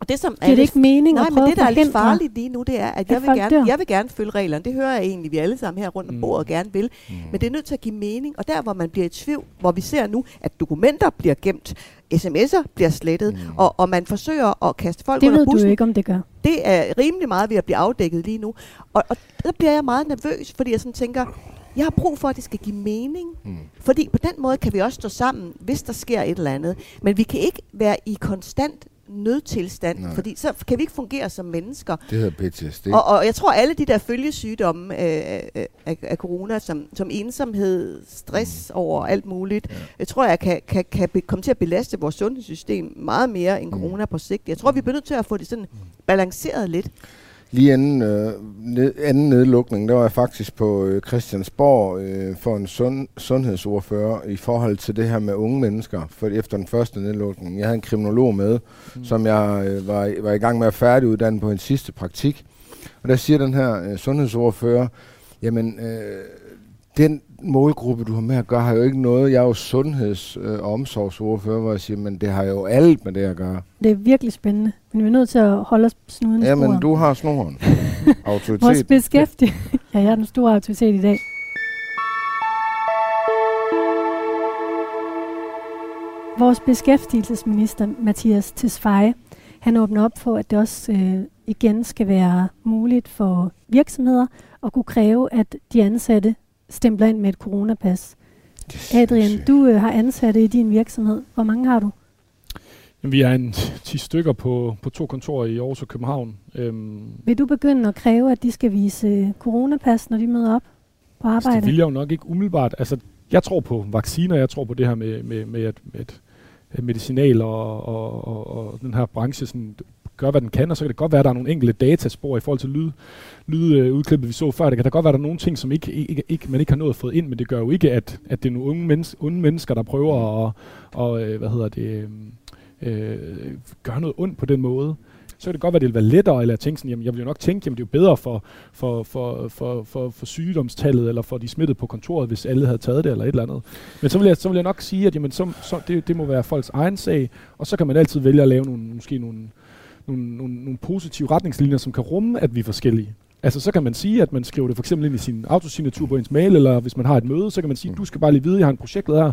og det, som det lidt- ikke mening Nej, at men prøve det, der er lidt farligt lige nu, det er, at at jeg vil, gerne, dør? jeg vil gerne følge reglerne. Det hører jeg egentlig, vi alle sammen her rundt om Mm. bordet gerne vil. Men det er nødt til at give mening. Og der, hvor man bliver i tvivl, hvor vi ser nu, at dokumenter bliver gemt, sms'er bliver slettet, Mm. og, og man forsøger at kaste folk Det under ved du bussen. jo ikke, om det gør. Det er rimelig meget ved at blive afdækket lige nu. Og, og der bliver jeg meget nervøs, fordi jeg sådan tænker, jeg har brug for, at det skal give mening. Mm. Fordi på den måde kan vi også stå sammen, hvis der sker et eller andet. Men vi kan ikke være i konstant nødtilstand, Nej. fordi så kan vi ikke fungere som mennesker. Det hedder PTSD. Og, og jeg tror, alle de der følgesygdomme øh, øh, af, af corona, som, som ensomhed, stress over alt muligt, Ja. jeg tror, jeg kan, kan, kan be, komme til at belaste vores sundhedssystem meget mere end Mm. corona på sigt. Jeg tror, vi bliver nødt til at få det sådan balanceret lidt. Lige inden øh, ned, anden nedlukning, der var jeg faktisk på øh, Christiansborg øh, for en sund, sundhedsordfører i forhold til det her med unge mennesker, for efter den første nedlukning. Jeg havde en kriminolog med, mm. som jeg øh, var, var i gang med at færdiguddanne på en sidste praktik. Og der siger den her øh, sundhedsordfører, jamen, øh, den målgruppe, du har med at gøre, har jo ikke noget. Jeg er jo sundheds- øh, og omsorgsordfører, hvor jeg siger, men det har jo alt med det at gøre. Det er virkelig spændende. Men vi er nødt til at holde os snuden Jamen, sporet. du har snoren. Autoritet. Vores beskæftig... ja, jeg er den store autoritet i dag. Vores beskæftigelsesminister, Mathias Tesfaye, han åbner op for, at det også øh, igen skal være muligt for virksomheder at kunne kræve, at de ansatte stempler ind med et coronapas. Adrian, du øh, har ansatte i din virksomhed. Hvor mange har du? Jamen, vi er en 10 stykker på, på to kontorer i Aarhus og København. Øhm, Vil du begynde at kræve, at de skal vise coronapas, når de møder op på altså, arbejde? det vil jeg jo nok ikke umiddelbart. Altså, jeg tror på vacciner, jeg tror på det her med, med, med, at, med at at medicinal og, og, og, og den her branche sådan, gør, hvad den kan, og så kan det godt være, at der er nogle enkelte dataspor i forhold til lyd, lydudklippet, vi så før. Det kan da godt være, at der er nogle ting, som ikke, ikke, ikke, man ikke har nået at få ind, men det gør jo ikke, at, at det er nogle unge, menneske, unge mennesker, der prøver at og, øh, hvad hedder det, øh, øh, gøre noget ondt på den måde. Så kan det godt være, at det vil være lettere, eller at tænke sådan, jamen jeg vil jo nok tænke, jamen det er jo bedre for, for, for, for, for, for sygdomstallet, eller for de smittede på kontoret, hvis alle havde taget det, eller et eller andet. Men så vil jeg, så vil jeg nok sige, at jamen, så, så det, det må være folks egen sag, og så kan man altid vælge at lave nogle, måske nogle, nogle, nogle, nogle positive retningslinjer, som kan rumme, at vi er forskellige. Altså så kan man sige, at man skriver det for eksempel ind i sin autosignatur på ens mail, eller hvis man har et møde, så kan man sige, du skal bare lige vide, jeg har en projektleder,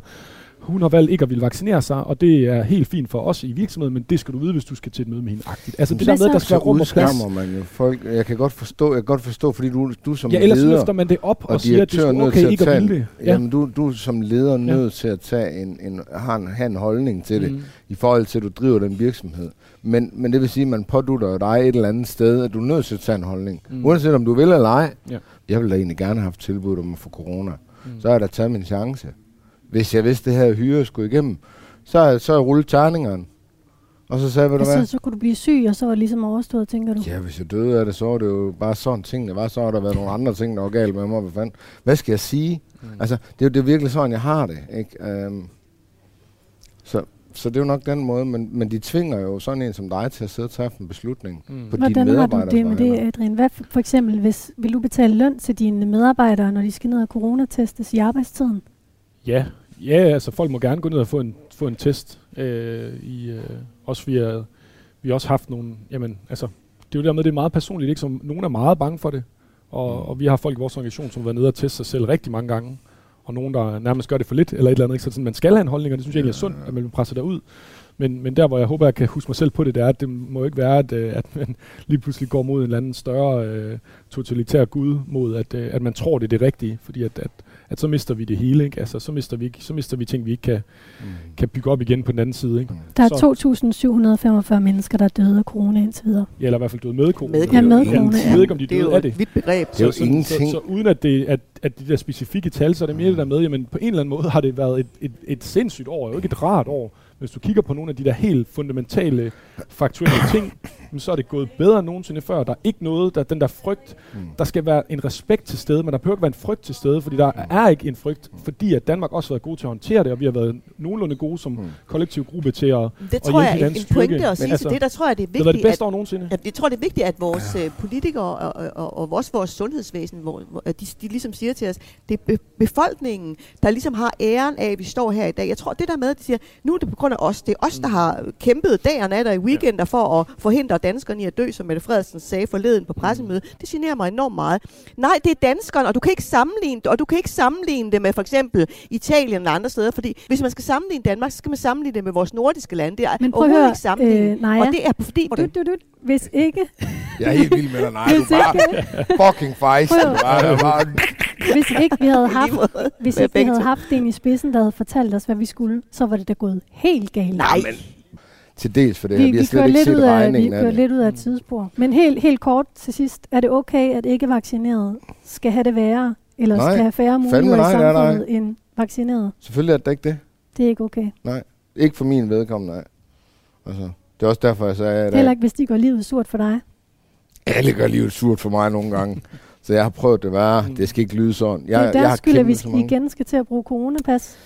hun har valgt ikke at ville vaccinere sig, og det er helt fint for os i virksomheden, men det skal du vide, hvis du skal til et møde med hende. Agtigt. Altså det der med, at der skal være rum og plads. man jo folk. Jeg kan godt forstå, jeg kan godt forstå fordi du, du som Ja, ellers leder løfter man det op og, og siger, at det er okay at ikke at tage ville en, det. Ja. Jamen, du, du er som leder nødt til at tage en, en, har en, have en holdning til det, Mm. i forhold til, at du driver den virksomhed. Men, men det vil sige, at man pådutter dig et eller andet sted, at du er nødt til at tage en holdning. Mm. Uanset om du vil eller ej. Ja. Jeg ville da egentlig gerne have haft tilbud om at få corona. Mm. Så har jeg da taget min chance. Hvis jeg vidste, det her hyre skulle igennem, så så jeg rullet terningerne. Og så sagde jeg, ved du hvad? Altså, så kunne du blive syg, og så var det ligesom overstået, tænker du? Ja, hvis jeg døde af det, så var det jo bare sådan ting, det var. Så har der været nogle andre ting, der var galt med mig. Hvad, fanden? hvad skal jeg sige? Mm. Altså, det er, jo- det er virkelig sådan, jeg har det. Ikke? Um, så, så det er jo nok den måde, men, men de tvinger jo sådan en som dig til at sidde og tage en beslutning Mm. på dine Hvordan har du medarbejdere. det med det, Adrian? Hvad for, for eksempel, hvis, vil du betale løn til dine medarbejdere, når de skal ned og coronatestes i arbejdstiden? Ja, ja, altså folk må gerne gå ned og få en, få en test. Øh, i, øh, også vi, er, vi har også haft nogle, jamen altså, det er jo dermed, det er meget personligt, ikke? Som, nogen er meget bange for det, og, og vi har folk i vores organisation, som har været nede og teste sig selv rigtig mange gange, og nogen, der nærmest gør det for lidt, eller et eller andet, ikke? så sådan, man skal have en holdning, og det synes jeg egentlig er sundt, at man presser derud. Men, men der, hvor jeg håber, jeg kan huske mig selv på det, det er, at det må ikke være, at, øh, at man lige pludselig går mod en eller anden større øh, totalitær gud, mod at, øh, at man tror, det er det rigtige, fordi at, at, at så mister vi det hele, ikke? Altså, så mister vi, så mister vi ting, vi ikke kan, Mm. kan bygge op igen på den anden side, ikke? Der er Så- 2.745 mennesker, der er døde af corona indtil videre. Ja, eller i hvert fald døde med corona. Med Ja, med Ja, corona, Jeg ja. ved ikke, om de Det er døde af det. et vidt begreb. Det er jo så, ingenting. Så, så, uden at, det, at, at de der specifikke tal, så er det mere det der med, jamen på en eller anden måde har det været et, et, et sindssygt år, jo ikke et rart år. Hvis du kigger på nogle af de der helt fundamentale, faktuelle ting, men så er det gået bedre end nogensinde før. Der er ikke noget, der den der frygt, mm. der skal være en respekt til stede, men der behøver ikke være en frygt til stede, fordi der mm. er ikke en frygt, fordi at Danmark også har været god til at håndtere det, og vi har været nogenlunde gode som mm. kollektiv gruppe til at Det at tror jeg er en pointe at sige Men til det. Der tror jeg, det er det har vigtigt, det bedste at, år nogensinde. at jeg tror, det er vigtigt, at vores øh, politikere og, og, og, og også vores sundhedsvæsen, hvor, hvor de, de ligesom siger til os, det er be- befolkningen, der ligesom har æren af, at vi står her i dag. Jeg tror, det der med, at de siger, nu er det på grund af os. Det er os, der har kæmpet dag og nat og i weekender for at forhindre danskerne i at dø, som Mette Frederiksen sagde forleden på pressemødet. Det generer mig enormt meget. Nej, det er danskerne, og du kan ikke sammenligne det, og du kan ikke sammenligne det med for eksempel Italien eller andre steder, fordi hvis man skal sammenligne Danmark, så skal man sammenligne det med vores nordiske lande. Det er Men prøv at overhovedet høre, ikke sammenligning. øh, og det er fordi... Du, du, du, hvis ikke, Jeg er helt vild med dig, nej. Du Hvis er bare fucking. Du bare, hvis ikke vi havde haft, hvis ikke vi havde haft en i spidsen, der havde fortalt os, hvad vi skulle, så var det da gået helt galt. Nej, til dels for det vi, her. Vi har vi slet kører ikke lidt set ud af, vi regningen af kører det. lidt ud af tidsspor. Men helt, helt kort til sidst, er det okay, at ikke vaccineret skal have det værre, eller Nej, skal have færre muligheder i nej, det er der samfundet end vaccineret? Selvfølgelig er det ikke det. Det er ikke okay. Ikke for min vedkommende, nej. Altså, det er også derfor, jeg sagde, at Heller ikke, hvis de går livet surt for dig. alle gør livet surt for mig nogle gange. Så jeg har prøvet det værre. Det skal ikke lyde sådan. Jeg, det er jeg deres har skyld, at vi igen skal til at bruge coronapas.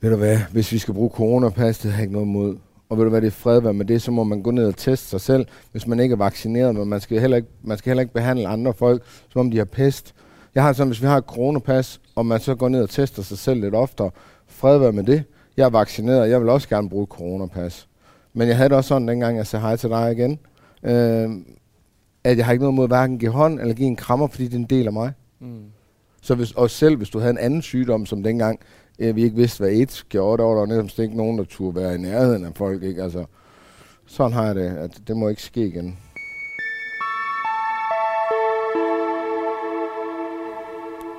Ved du hvad, hvis vi skal bruge coronapas, det har jeg ikke noget imod. Og ved du hvad, det er fred være med det, så må man gå ned og teste sig selv, hvis man ikke er vaccineret, men man skal heller ikke, man skal heller ikke behandle andre folk, som om de har pest. Jeg har sådan, hvis vi har et coronapas, og man så går ned og tester sig selv lidt oftere, fred være med det. Jeg er vaccineret, jeg vil også gerne bruge et coronapas. Men jeg havde det også sådan, dengang jeg sagde hej til dig igen, øh, at jeg har ikke noget mod hverken at give hånd eller give en krammer, fordi det er en del af mig. Mm. Så hvis, og selv hvis du havde en anden sygdom, som dengang øh, vi ikke vidste, hvad AIDS gjorde, der var der næsten ikke nogen, der turde være i nærheden af folk. Ikke? Altså, sådan har jeg det, at det må ikke ske igen.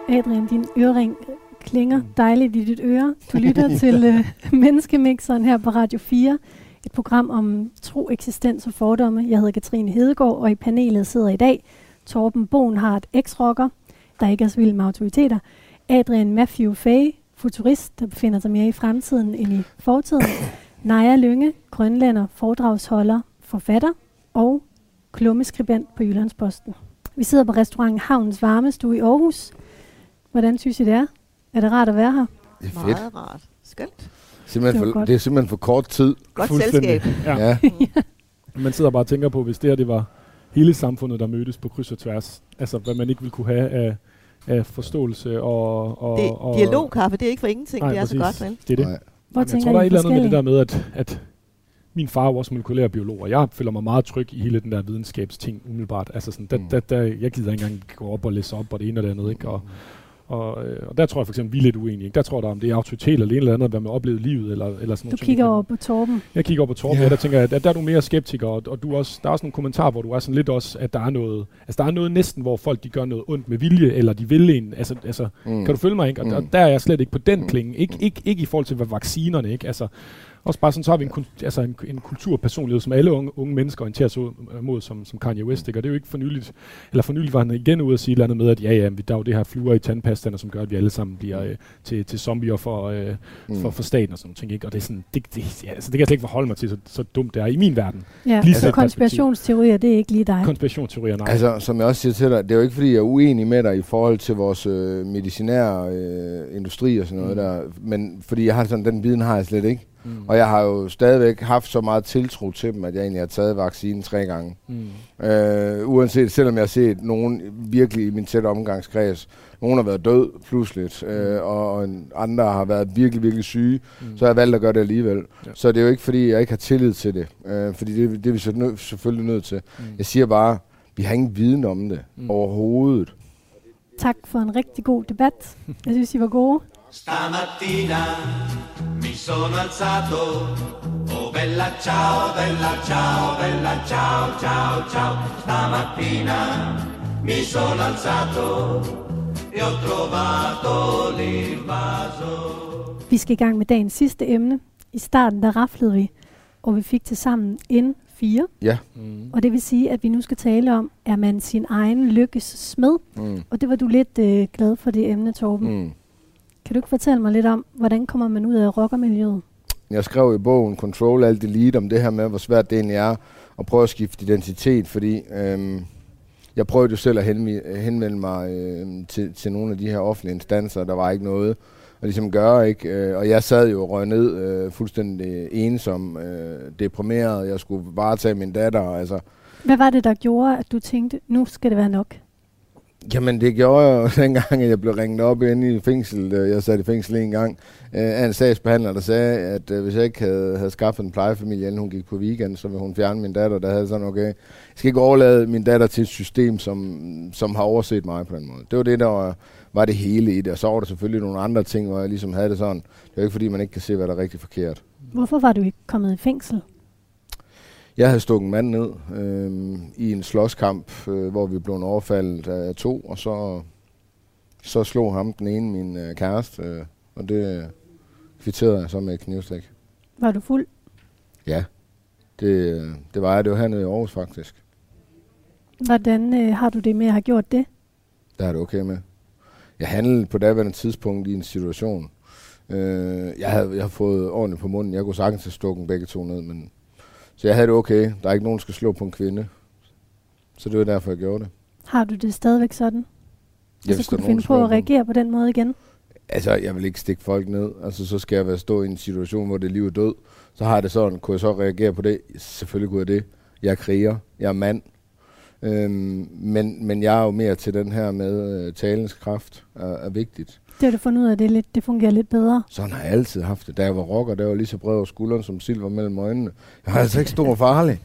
Adrian, din ørering klinger dejligt i dit øre. Du lytter til øh, Menneskemixeren her på Radio 4. Et program om tro, eksistens og fordomme. Jeg hedder Katrine Hedegaard, og i panelet sidder i dag Torben Bonhardt, eks-rocker, der ikke er så vild med autoriteter. Adrian Matthew Fay, futurist, der befinder sig mere i fremtiden end i fortiden. Naja Lynge, grønlænder, foredragsholder, forfatter og klummeskribent på Jyllandsposten. Vi sidder på restauranten Havnens Varmestue i Aarhus. Hvordan synes I det er? Er det rart at være her? Det er fedt. Meget rart. Skønt. Simpelthen Det var for, godt. det er simpelthen for kort tid. Godt selskab. Ja. Ja. Man sidder bare og tænker på, hvis det her det var hele samfundet, der mødtes på kryds og tværs. Altså, hvad man ikke ville kunne have af, af forståelse og... og, Det, og dialogkaffe, det er ikke for ingenting. Nej, det er så præcis. godt, vel? Det er det. Nej. Hvor Jamen, jeg tror, der er et eller andet med det der med, at, at min far er jo også molekylær biolog, og jeg føler mig meget tryg i hele den der videnskabsting umiddelbart. Altså sådan, der, Mm. der, der, jeg gider ikke engang gå op og læse op og det ene og det andet. Ikke? Og, og, øh, og der tror jeg for eksempel, vi er lidt uenige. Ikke? Der tror jeg, om det er autoritet eller en eller andet, hvad man oplevet i livet. Eller, eller sådan Du nogle kigger over på Torben. Jeg kigger over på Torben, yeah. der tænker jeg, at der er du mere skeptiker, og, og du også, der er også nogle kommentarer, hvor du er sådan lidt også, at der er noget, altså der er noget næsten, hvor folk de gør noget ondt med vilje, eller de vil en, altså, altså Mm. kan du følge mig, ikke? Og, Mm. og der er jeg slet ikke på den Mm. klinge, ikke, ikke, ikke i forhold til hvad vaccinerne, ikke? Altså, også bare sådan, så har vi en, altså en, en kulturpersonlighed, som alle unge, unge mennesker orienterer sig ud- mod, som, som Kanye West, ikke? Og det er jo ikke for nyligt, eller for nyligt var han igen ude at sige et eller andet med, at ja, ja, vi- der er jo det her fluer i tandpastaerne, som gør, at vi alle sammen bliver øh, til, til zombier for, øh, Mm. for, for staten og sådan nogle ting, ikke? Og det er sådan, det, det, ja, altså, det kan jeg slet ikke forholde mig til, så, så dumt det er i min verden. Ja, Lige så set konspirationsteorier, det er ikke lige dig. Konspirationsteorier, nej. Altså, som jeg også siger til dig, det er jo ikke, fordi jeg er uenig med dig i forhold til vores øh, medicinære øh, industri og sådan noget Mm. der, men fordi jeg har sådan, den viden har jeg slet ikke. Mm. Og jeg har jo stadigvæk haft så meget tiltro til dem, at jeg egentlig har taget vaccinen tre gange. Mm. Øh, uanset, selvom jeg har set nogen virkelig i min tætte omgangskreds, nogen har været død pludseligt, øh, og, og en- andre har været virkelig, virkelig syge, Mm. så har jeg valgt at gøre det alligevel. Ja. Så det er jo ikke, fordi jeg ikke har tillid til det, øh, fordi det, det er vi så nø- selvfølgelig nødt til. Mm. Jeg siger bare, vi har ingen viden om det Mm. mm. overhovedet. Tak for en rigtig god debat. Jeg synes, I var gode. Stamattina mi sono alzato, oh bella ciao, bella ciao, bella ciao, ciao, ciao. Stamattina mi sono alzato e ho trovato l'invaso. Vi skal i gang med dagens sidste emne. I starten, der raflede vi, og vi fik til sammen N4. Ja. Mm. Og det vil sige, at vi nu skal tale om, er man sin egen lykkes smed? Mm. Og det var du lidt øh, glad for det emne, Torben. Mm. Kan du ikke fortælle mig lidt om, hvordan kommer man ud af rockermiljøet? Jeg skrev i bogen Control Alt Delete om det her med, hvor svært det egentlig er at prøve at skifte identitet, fordi øhm, jeg prøvede jo selv at henvende, mig øh, til, til nogle af de her offentlige instanser, der var ikke noget at ligesom gøre, ikke? Øh, og jeg sad jo og røg ned øh, fuldstændig ensom, øh, deprimeret, jeg skulle varetage min datter, altså. Hvad var det, der gjorde, at du tænkte, nu skal det være nok? Jamen, det gjorde jeg jo dengang, at jeg blev ringet op inde i fængsel. Øh, jeg sad i fængsel en gang af en sagsbehandler, der sagde, at øh, hvis jeg ikke havde, havde skaffet en plejefamilie, inden hun gik på weekend, så ville hun fjerne min datter. Der havde sådan, okay, jeg skal ikke overlade min datter til et system, som, som har overset mig på den måde. Det var det, der var, var det hele i det. Og så var der selvfølgelig nogle andre ting, hvor jeg ligesom havde det sådan. Det er ikke, fordi man ikke kan se, hvad der er rigtig forkert. Hvorfor var du ikke kommet i fængsel? Jeg havde stukket en mand ned øh, i en slåskamp, øh, hvor vi blev overfaldet af to, og så, så slog ham den ene min øh, kæreste, øh, og det øh, kvitterede jeg så med et knivstik. Var du fuld? Ja, det, øh, det var jeg. Det var hernede i Aarhus faktisk. Hvordan øh, har du det med at have gjort det? Der er det okay med. Jeg handlede på daværende tidspunkt i en situation. Øh, jeg, havde, jeg havde fået ordentligt på munden. Jeg kunne sagtens have stukket begge to ned, men så jeg havde det okay. Der er ikke nogen, der skal slå på en kvinde. Så det var derfor, jeg gjorde det. Har du det stadigvæk sådan? Jeg så kunne du finde på at reagere på den måde igen? Altså, jeg vil ikke stikke folk ned. Altså, så skal jeg være stå i en situation, hvor det er liv og død. Så har jeg det sådan. Kunne jeg så reagere på det? Selvfølgelig kunne jeg det. Jeg er kriger. Jeg er mand. Øhm, men, men jeg er jo mere til den her med øh, talens kraft er, er vigtigt. Det har du fundet ud af, det, lidt, det fungerer lidt bedre. Sådan har jeg altid haft det. Da jeg var rocker, der var lige så bred over skulderen som silver mellem øjnene. Jeg var altså ikke stor og farlig.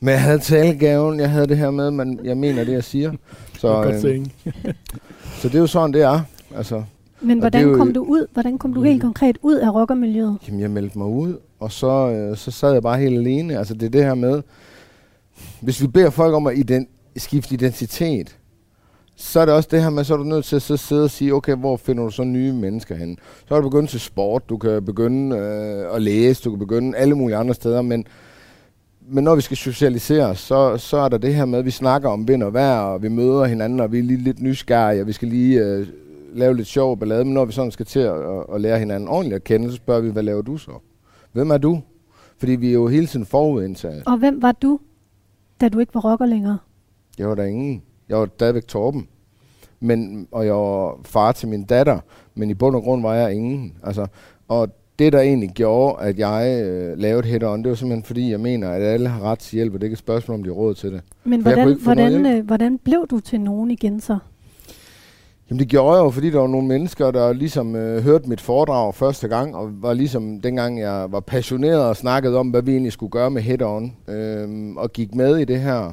Men jeg havde talegaven, jeg havde det her med, men jeg mener det, jeg siger. Så, Det godt saying. så det er jo sådan, det er. Altså, Men hvordan det er jo- kom du ud? Hvordan kom du helt konkret ud af rockermiljøet? Jamen, jeg meldte mig ud, og så, øh, så sad jeg bare helt alene. Altså, det er det her med, hvis vi beder folk om at ident- skifte identitet, så er det også det her med, så er du nødt til at så sidde og sige, okay, hvor finder du så nye mennesker hen? Så er du begyndt til sport, du kan begynde øh, at læse, du kan begynde alle mulige andre steder, men, men når vi skal socialisere, så, så er der det her med, at vi snakker om vind og vejr, og vi møder hinanden, og vi er lige lidt nysgerrige, og vi skal lige øh, lave lidt sjov ballade, men når vi sådan skal til at, at, lære hinanden ordentligt at kende, så spørger vi, hvad laver du så? Hvem er du? Fordi vi er jo hele tiden forudindtaget. Og hvem var du, da du ikke var rocker længere? Jeg var der ingen. Jeg var stadigvæk Torben. Men, og jeg var far til min datter, men i bund og grund var jeg ingen. Altså, og det, der egentlig gjorde, at jeg øh, lavede head on, det var simpelthen fordi, jeg mener, at alle har ret til hjælp, og det er ikke et spørgsmål, om de har råd til det. Men For hvordan, hvordan, øh, hvordan blev du til nogen igen så? Jamen det gjorde jeg jo, fordi der var nogle mennesker, der ligesom øh, hørte mit foredrag første gang, og var ligesom dengang jeg var passioneret og snakkede om, hvad vi egentlig skulle gøre med head on, øh, og gik med i det her,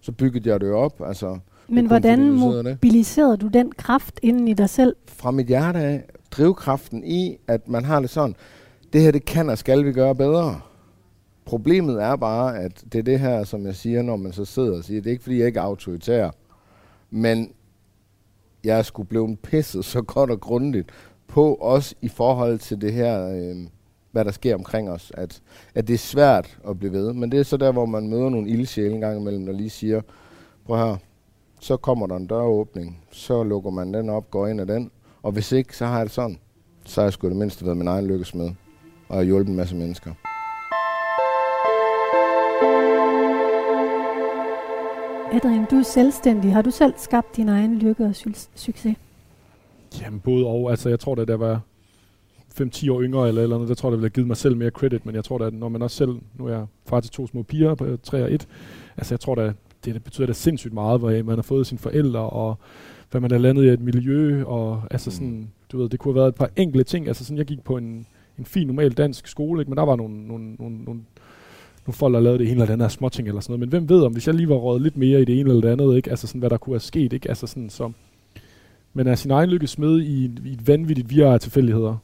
så byggede jeg det op. Altså, Men hvordan mobiliserede du den kraft inden i dig selv? fra mit hjerte af, drivkraften i, at man har det sådan, det her, det kan og skal vi gøre bedre. Problemet er bare, at det er det her, som jeg siger, når man så sidder og siger, det er ikke fordi, jeg ikke er autoritær, men jeg er sgu blevet pisset så godt og grundigt på, også i forhold til det her, øh, hvad der sker omkring os, at, at det er svært at blive ved. Men det er så der, hvor man møder nogle ildsjæle en gang imellem, der lige siger, prøv her, så kommer der en døråbning, så lukker man den op, går ind ad den, og hvis ikke, så har jeg det sådan. Så har jeg sgu det mindste været min egen lykkesmed, og jeg har hjulpet en masse mennesker. Adrian, du er selvstændig. Har du selv skabt din egen lykke og su- succes? Jamen både og. Altså jeg tror da, der var 5-10 år yngre eller eller andet, der tror jeg, der ville have givet mig selv mere credit, men jeg tror da, at når man også selv, nu er jeg far til to små piger på 3 og 1, altså jeg tror da, det, det betyder da sindssygt meget, hvor man har fået sine forældre, og hvad man er landet i et miljø, og altså sådan, du ved, det kunne have været et par enkelte ting, altså sådan, jeg gik på en, en fin, normal dansk skole, ikke? men der var nogle, nogle, nogle, nogle nogle folk, der lavede det ene eller det andet af småting eller sådan noget. Men hvem ved, om hvis jeg lige var røget lidt mere i det ene eller det andet, ikke? Altså sådan, hvad der kunne have sket, ikke? Altså sådan, så... Men er sin egen lykke smed i, et- i et vanvittigt virre af tilfældigheder.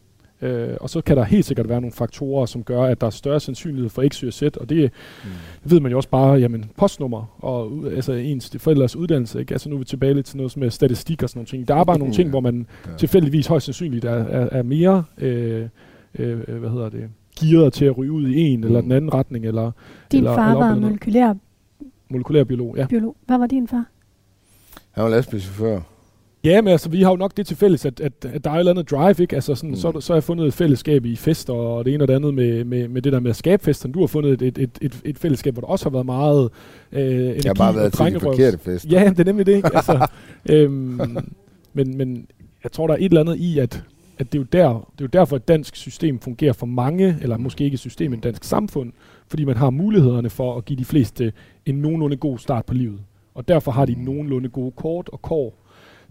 Øh, og så kan der helt sikkert være nogle faktorer, som gør, at der er større sandsynlighed for X, Y og Z, og det, mm. ved man jo også bare, jamen postnummer og ud- altså ens forældres uddannelse, ikke? Altså nu er vi tilbage lidt til noget med statistik og sådan nogle ting. Der er bare nogle ting, hvor man Ja. tilfældigvis højst sandsynligt er, er, er mere, øh, øh, øh, hvad hedder det, gearet til at ryge ud i en eller den anden retning, eller Din eller, far eller var molekylær biolog, ja. biolog. Hvad var din far? Han var lastbilchauffør. Ja, men altså, vi har jo nok det til fælles, at, at, at der er et eller andet drive, ikke? Altså, sådan, mm. så, så har jeg fundet et fællesskab i fester, og det ene og det andet med, med, med det der med at skabe fester. Du har fundet et, et, et, et fællesskab, hvor der også har været meget øh, energi Jeg har bare været til de forkerte fester. Ja, det er nemlig det, ikke? Altså, øhm, men, men jeg tror, der er et eller andet i, at, at det, er jo der, det er jo derfor, at dansk system fungerer for mange, eller måske ikke et system, men dansk samfund, fordi man har mulighederne for at give de fleste en nogenlunde god start på livet. Og derfor har de nogenlunde gode kort og kår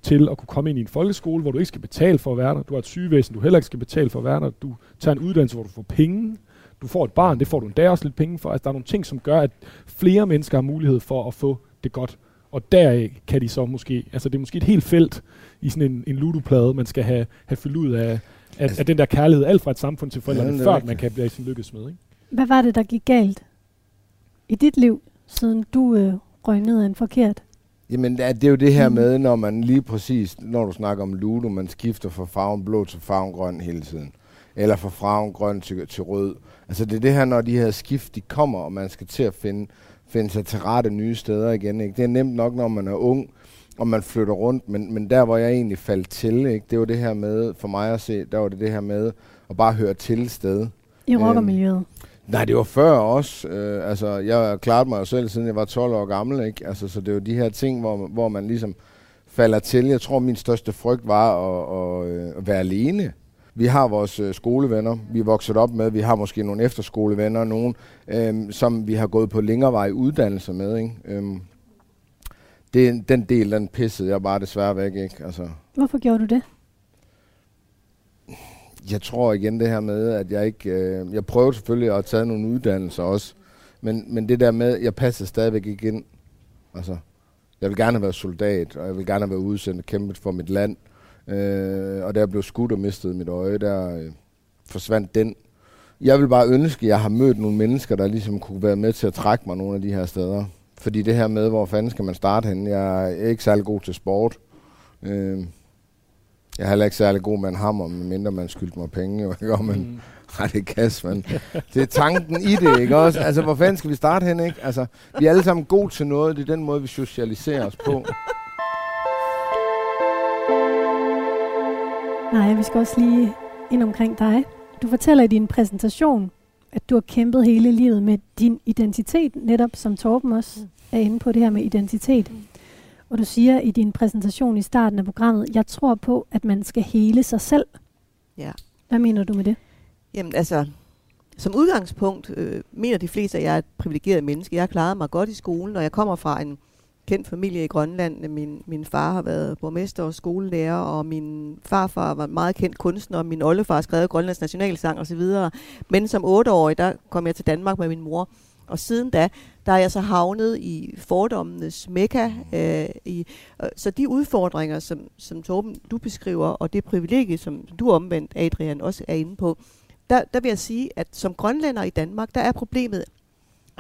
til at kunne komme ind i en folkeskole, hvor du ikke skal betale for at være der. Du har et sygevæsen, du heller ikke skal betale for at være der. Du tager en uddannelse, hvor du får penge. Du får et barn, det får du endda også lidt penge for. Altså, der er nogle ting, som gør, at flere mennesker har mulighed for at få det godt. Og deraf kan de så måske, altså det er måske et helt felt i sådan en, en ludoplade, man skal have, have fyldt ud af, af, altså, af den der kærlighed, alt fra et samfund til forældrene, ja, før man kan blive sin lykkes med. Ikke? Hvad var det, der gik galt i dit liv, siden du øh, røg ned af en forkert Jamen, det er jo det her med, når man lige præcis, når du snakker om Ludo, man skifter fra farven blå til farven grøn hele tiden. Eller fra farven grøn til, til rød. Altså, det er det her, når de her skift, de kommer, og man skal til at finde, finde sig til rette nye steder igen. Ikke? Det er nemt nok, når man er ung, og man flytter rundt, men, men der, hvor jeg egentlig faldt til, ikke? det var det her med, for mig at se, der var det det her med at bare høre til sted. I rockermiljøet? Øhm, Nej, det var før også. Øh, altså, jeg klarede mig selv, siden jeg var 12 år gammel. Ikke? Altså, så det er jo de her ting, hvor, hvor man ligesom falder til. Jeg tror, min største frygt var at, at, øh, at være alene. Vi har vores øh, skolevenner, vi er vokset op med. Vi har måske nogle efterskolevenner, nogen, øhm, som vi har gået på længere vej uddannelse med. Ikke? Øhm, det, den del, den pissede jeg bare desværre væk. Ikke? Altså. Hvorfor gjorde du det? Jeg tror igen det her med, at jeg ikke... Øh, jeg prøver selvfølgelig at tage nogle uddannelser også, men, men det der med, jeg passer stadigvæk ikke ind. Altså, jeg vil gerne være soldat, og jeg vil gerne være udsendt og kæmpet for mit land. Øh, og da jeg blev skudt og mistede mit øje, der øh, forsvandt den. Jeg vil bare ønske, at jeg har mødt nogle mennesker, der ligesom kunne være med til at trække mig nogle af de her steder. Fordi det her med, hvor fanden skal man starte henne? Jeg er ikke særlig god til sport. Øh, jeg er heller ikke særlig god med en hammer, medmindre man skyldte mig penge, jo, ikke? Og man, mm. Ej, det er kasse, men det er tanken i det, ikke også? Altså, hvor fanden skal vi starte hen, ikke? Altså, vi er alle sammen gode til noget, det er den måde, vi socialiserer os på. Nej, vi skal også lige ind omkring dig. Du fortæller i din præsentation, at du har kæmpet hele livet med din identitet, netop som Torben også er inde på det her med identitet. Og du siger i din præsentation i starten af programmet, jeg tror på, at man skal hele sig selv. Ja. Hvad mener du med det? Jamen altså, som udgangspunkt øh, mener de fleste, at jeg er et privilegeret menneske. Jeg har klaret mig godt i skolen, og jeg kommer fra en kendt familie i Grønland. Min, min far har været borgmester og skolelærer, og min farfar var meget kendt kunstner, og min oldefar har skrevet Grønlands nationalsang osv. Men som otteårig, der kom jeg til Danmark med min mor, og siden da, der er jeg så havnet i fordommenes mekka. Øh, i, øh, så de udfordringer, som, som Torben, du beskriver, og det privilegie, som du omvendt, Adrian, også er inde på, der, der vil jeg sige, at som grønlænder i Danmark, der er problemet,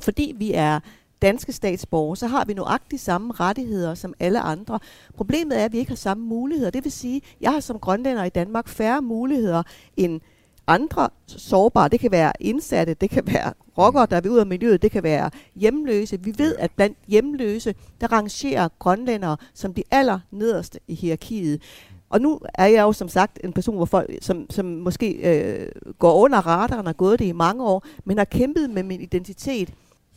fordi vi er danske statsborgere, så har vi nøjagtigt samme rettigheder som alle andre. Problemet er, at vi ikke har samme muligheder. Det vil sige, at jeg har som grønlænder i Danmark færre muligheder end andre sårbare. Det kan være indsatte, det kan være rockere, der er ud af miljøet, det kan være hjemløse. Vi ved, at blandt hjemløse, der rangerer grønlændere som de aller nederste i hierarkiet. Og nu er jeg jo som sagt en person, hvor folk, som, som måske øh, går under radaren og har gået det i mange år, men har kæmpet med min identitet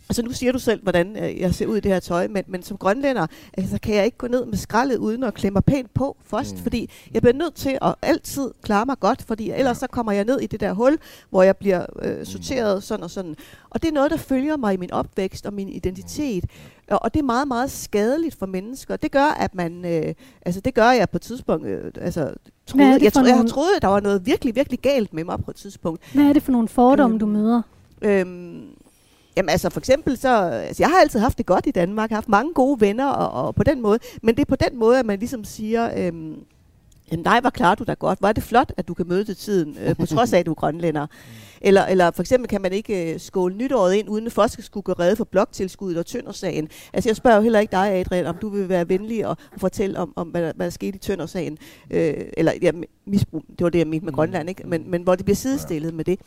Altså nu siger du selv, hvordan øh, jeg ser ud i det her tøj, men, men som grønlænder, altså, kan jeg ikke gå ned med skraldet uden at klemme pænt på først, mm. fordi jeg bliver nødt til at altid klare mig godt, fordi ellers så kommer jeg ned i det der hul, hvor jeg bliver øh, sorteret mm. sådan og sådan. Og det er noget, der følger mig i min opvækst og min identitet. Og, og det er meget, meget skadeligt for mennesker. Det gør, at man, øh, altså det gør jeg på et tidspunkt, øh, altså troede, jeg, troede, jeg troede, at der var noget virkelig, virkelig galt med mig på et tidspunkt. Hvad er det for nogle fordomme, øh, du møder? Øhm, Jamen altså for eksempel så, altså jeg har altid haft det godt i Danmark, jeg har haft mange gode venner og, og på den måde, men det er på den måde, at man ligesom siger, øhm, jamen nej, hvor klarer du dig godt, hvor er det flot, at du kan møde til tiden, øh, på trods af, at du er grønlænder. Mm. Eller, eller for eksempel kan man ikke øh, skåle nytåret ind, uden at først skulle gå redde for bloktilskuddet og tøndersagen. Altså jeg spørger jo heller ikke dig, Adrian, om du vil være venlig og, og fortælle om, om hvad, der, hvad der skete i tøndersagen. Øh, eller ja, misbrug, det var det, jeg mente med Grønland, ikke? Men, men hvor det bliver sidestillet med det.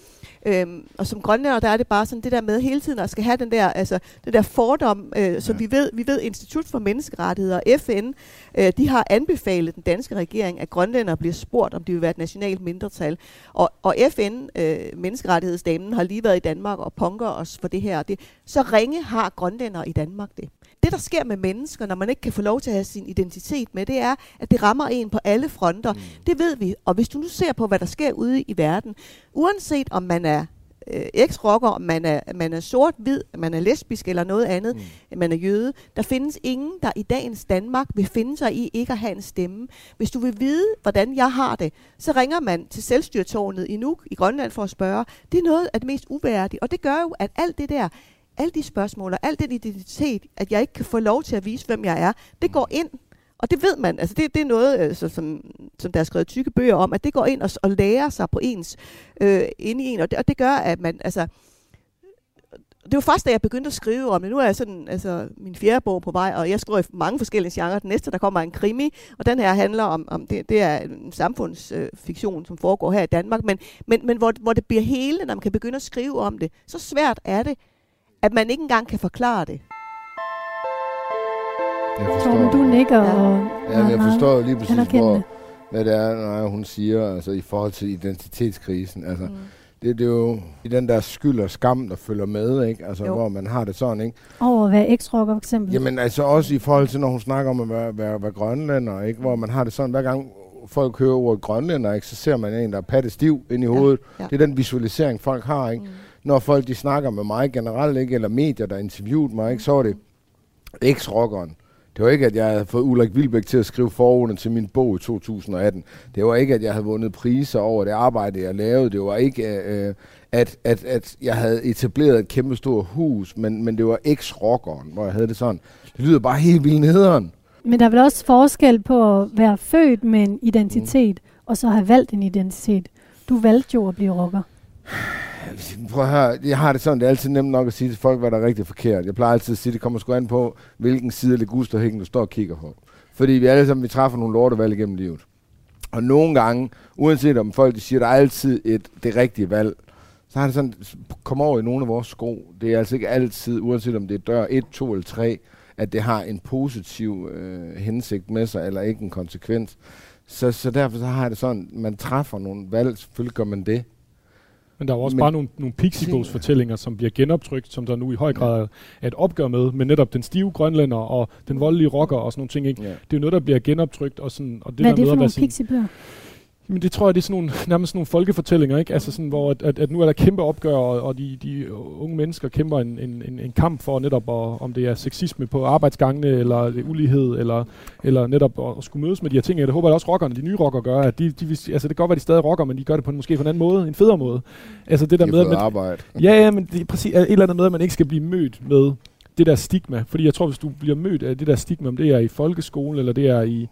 Øhm, og som grønlænder, der er det bare sådan det der med hele tiden at skal have den der, altså, det der fordom, øh, som Ja. vi ved, vi ved Institut for Menneskerettigheder og FN, øh, de har anbefalet den danske regering, at grønlændere bliver spurgt, om de vil være et nationalt mindretal. Og, og FN, øh, menneskerettighedsdamen, har lige været i Danmark og punker os for det her. og Det, så ringe har grønlændere i Danmark det. Det, der sker med mennesker, når man ikke kan få lov til at have sin identitet med, det er, at det rammer en på alle fronter. Mm. Det ved vi. Og hvis du nu ser på, hvad der sker ude i verden, uanset om man er øh, eks-rocker, man er, man er sort-hvid, man er lesbisk eller noget andet, mm. man er jøde, der findes ingen, der i dagens Danmark vil finde sig i ikke at have en stemme. Hvis du vil vide, hvordan jeg har det, så ringer man til selvstyrtårnet i Nuuk i Grønland for at spørge. Det er noget af det mest uværdige, og det gør jo, at alt det der, alle de spørgsmål og al den identitet, at jeg ikke kan få lov til at vise, hvem jeg er, det går ind og det ved man, altså det, det er noget, altså, som, som der er skrevet tykke bøger om, at det går ind og, og lærer sig på ens, øh, inde i en, og det, og det gør, at man, altså, det var først, da jeg begyndte at skrive om det. Nu er jeg sådan, altså, min fjerde bog på vej, og jeg skriver i mange forskellige genrer. Den næste, der kommer, er en krimi, og den her handler om, om det, det er en samfundsfiktion, øh, som foregår her i Danmark, men, men, men hvor, hvor det bliver hele, når man kan begynde at skrive om det. Så svært er det, at man ikke engang kan forklare det. Jeg forstår Torben, du nikker Ja. og Ja, men jeg forstår jo lige præcis, hvor, hvad det er, når hun siger, altså i forhold til identitetskrisen. Altså, Mm. det, det er jo i den der skyld og skam, der følger med, ikke? Altså, Jo. hvor man har det sådan, ikke? over at være eks-rocker for eksempel. Jamen altså også i forhold til, når hun snakker om at være, være, være grønlænder, ikke? Hvor man har det sådan, hver gang folk hører ordet grønlænder, ikke? Så ser man en, der er patte stiv ind i Ja, hovedet. ja. Det er den visualisering, folk har, ikke? Mm. Når folk de snakker med mig generelt, ikke? Eller medier, der interviewede mig, ikke? Så var det eks-rockeren. Det var ikke, at jeg havde fået Ulrik Vilbæk til at skrive forordene til min bog i 2018. Det var ikke, at jeg havde vundet priser over det arbejde, jeg lavede. Det var ikke, øh, at, at, at jeg havde etableret et kæmpe stort hus, men, men det var eks-rockeren, hvor jeg havde det sådan. Det lyder bare helt vildt nederen. Men der er vel også forskel på at være født med en identitet, mm. og så have valgt en identitet. Du valgte jo at blive rocker. Prøv at høre, jeg har det sådan, det er altid nemt nok at sige til folk, hvad der er rigtig forkert. Jeg plejer altid at sige, det kommer sgu an på, hvilken side af Ligusterhækken du står og kigger på. Fordi vi alle sammen, vi træffer nogle lortevalg igennem livet. Og nogle gange, uanset om folk de siger, der er altid et, det rigtige valg, så har det sådan, kom over i nogle af vores sko. Det er altså ikke altid, uanset om det er dør 1, 2 eller 3, at det har en positiv øh, hensigt med sig, eller ikke en konsekvens. Så, så derfor så har jeg det sådan, man træffer nogle valg, selvfølgelig gør man det. Men der er jo også Men- bare nogle, nogle Pixiebogs-fortællinger, som bliver genoptrykt, som der nu i høj grad er et opgør med, med netop den stive grønlænder og den voldelige rocker og sådan nogle ting. Ikke? Ja. Det er jo noget, der bliver genoptrykt. Og, sådan, og det Hvad er der det med for at være nogle pixiebøger? Jamen det tror jeg, det er sådan nogle, nærmest sådan nogle folkefortællinger, ikke? Altså sådan, hvor at, at, at nu er der kæmpe opgør, og, og de, de unge mennesker kæmper en, en, en, en kamp for netop, at, om det er sexisme på arbejdsgangene, eller er ulighed, eller, eller netop at, at skulle mødes med de her ting. Jeg håber at også rockerne, de nye rockere gør, at de, de, altså det kan godt være, de stadig rocker, men de gør det på en, måske på en anden måde, en federe måde. Altså det der De med, at man, arbejde. Ja, ja, men det er præcis et eller andet med, at man ikke skal blive mødt med det der stigma. Fordi jeg tror, hvis du bliver mødt af det der stigma, om det er i folkeskole, eller det er i,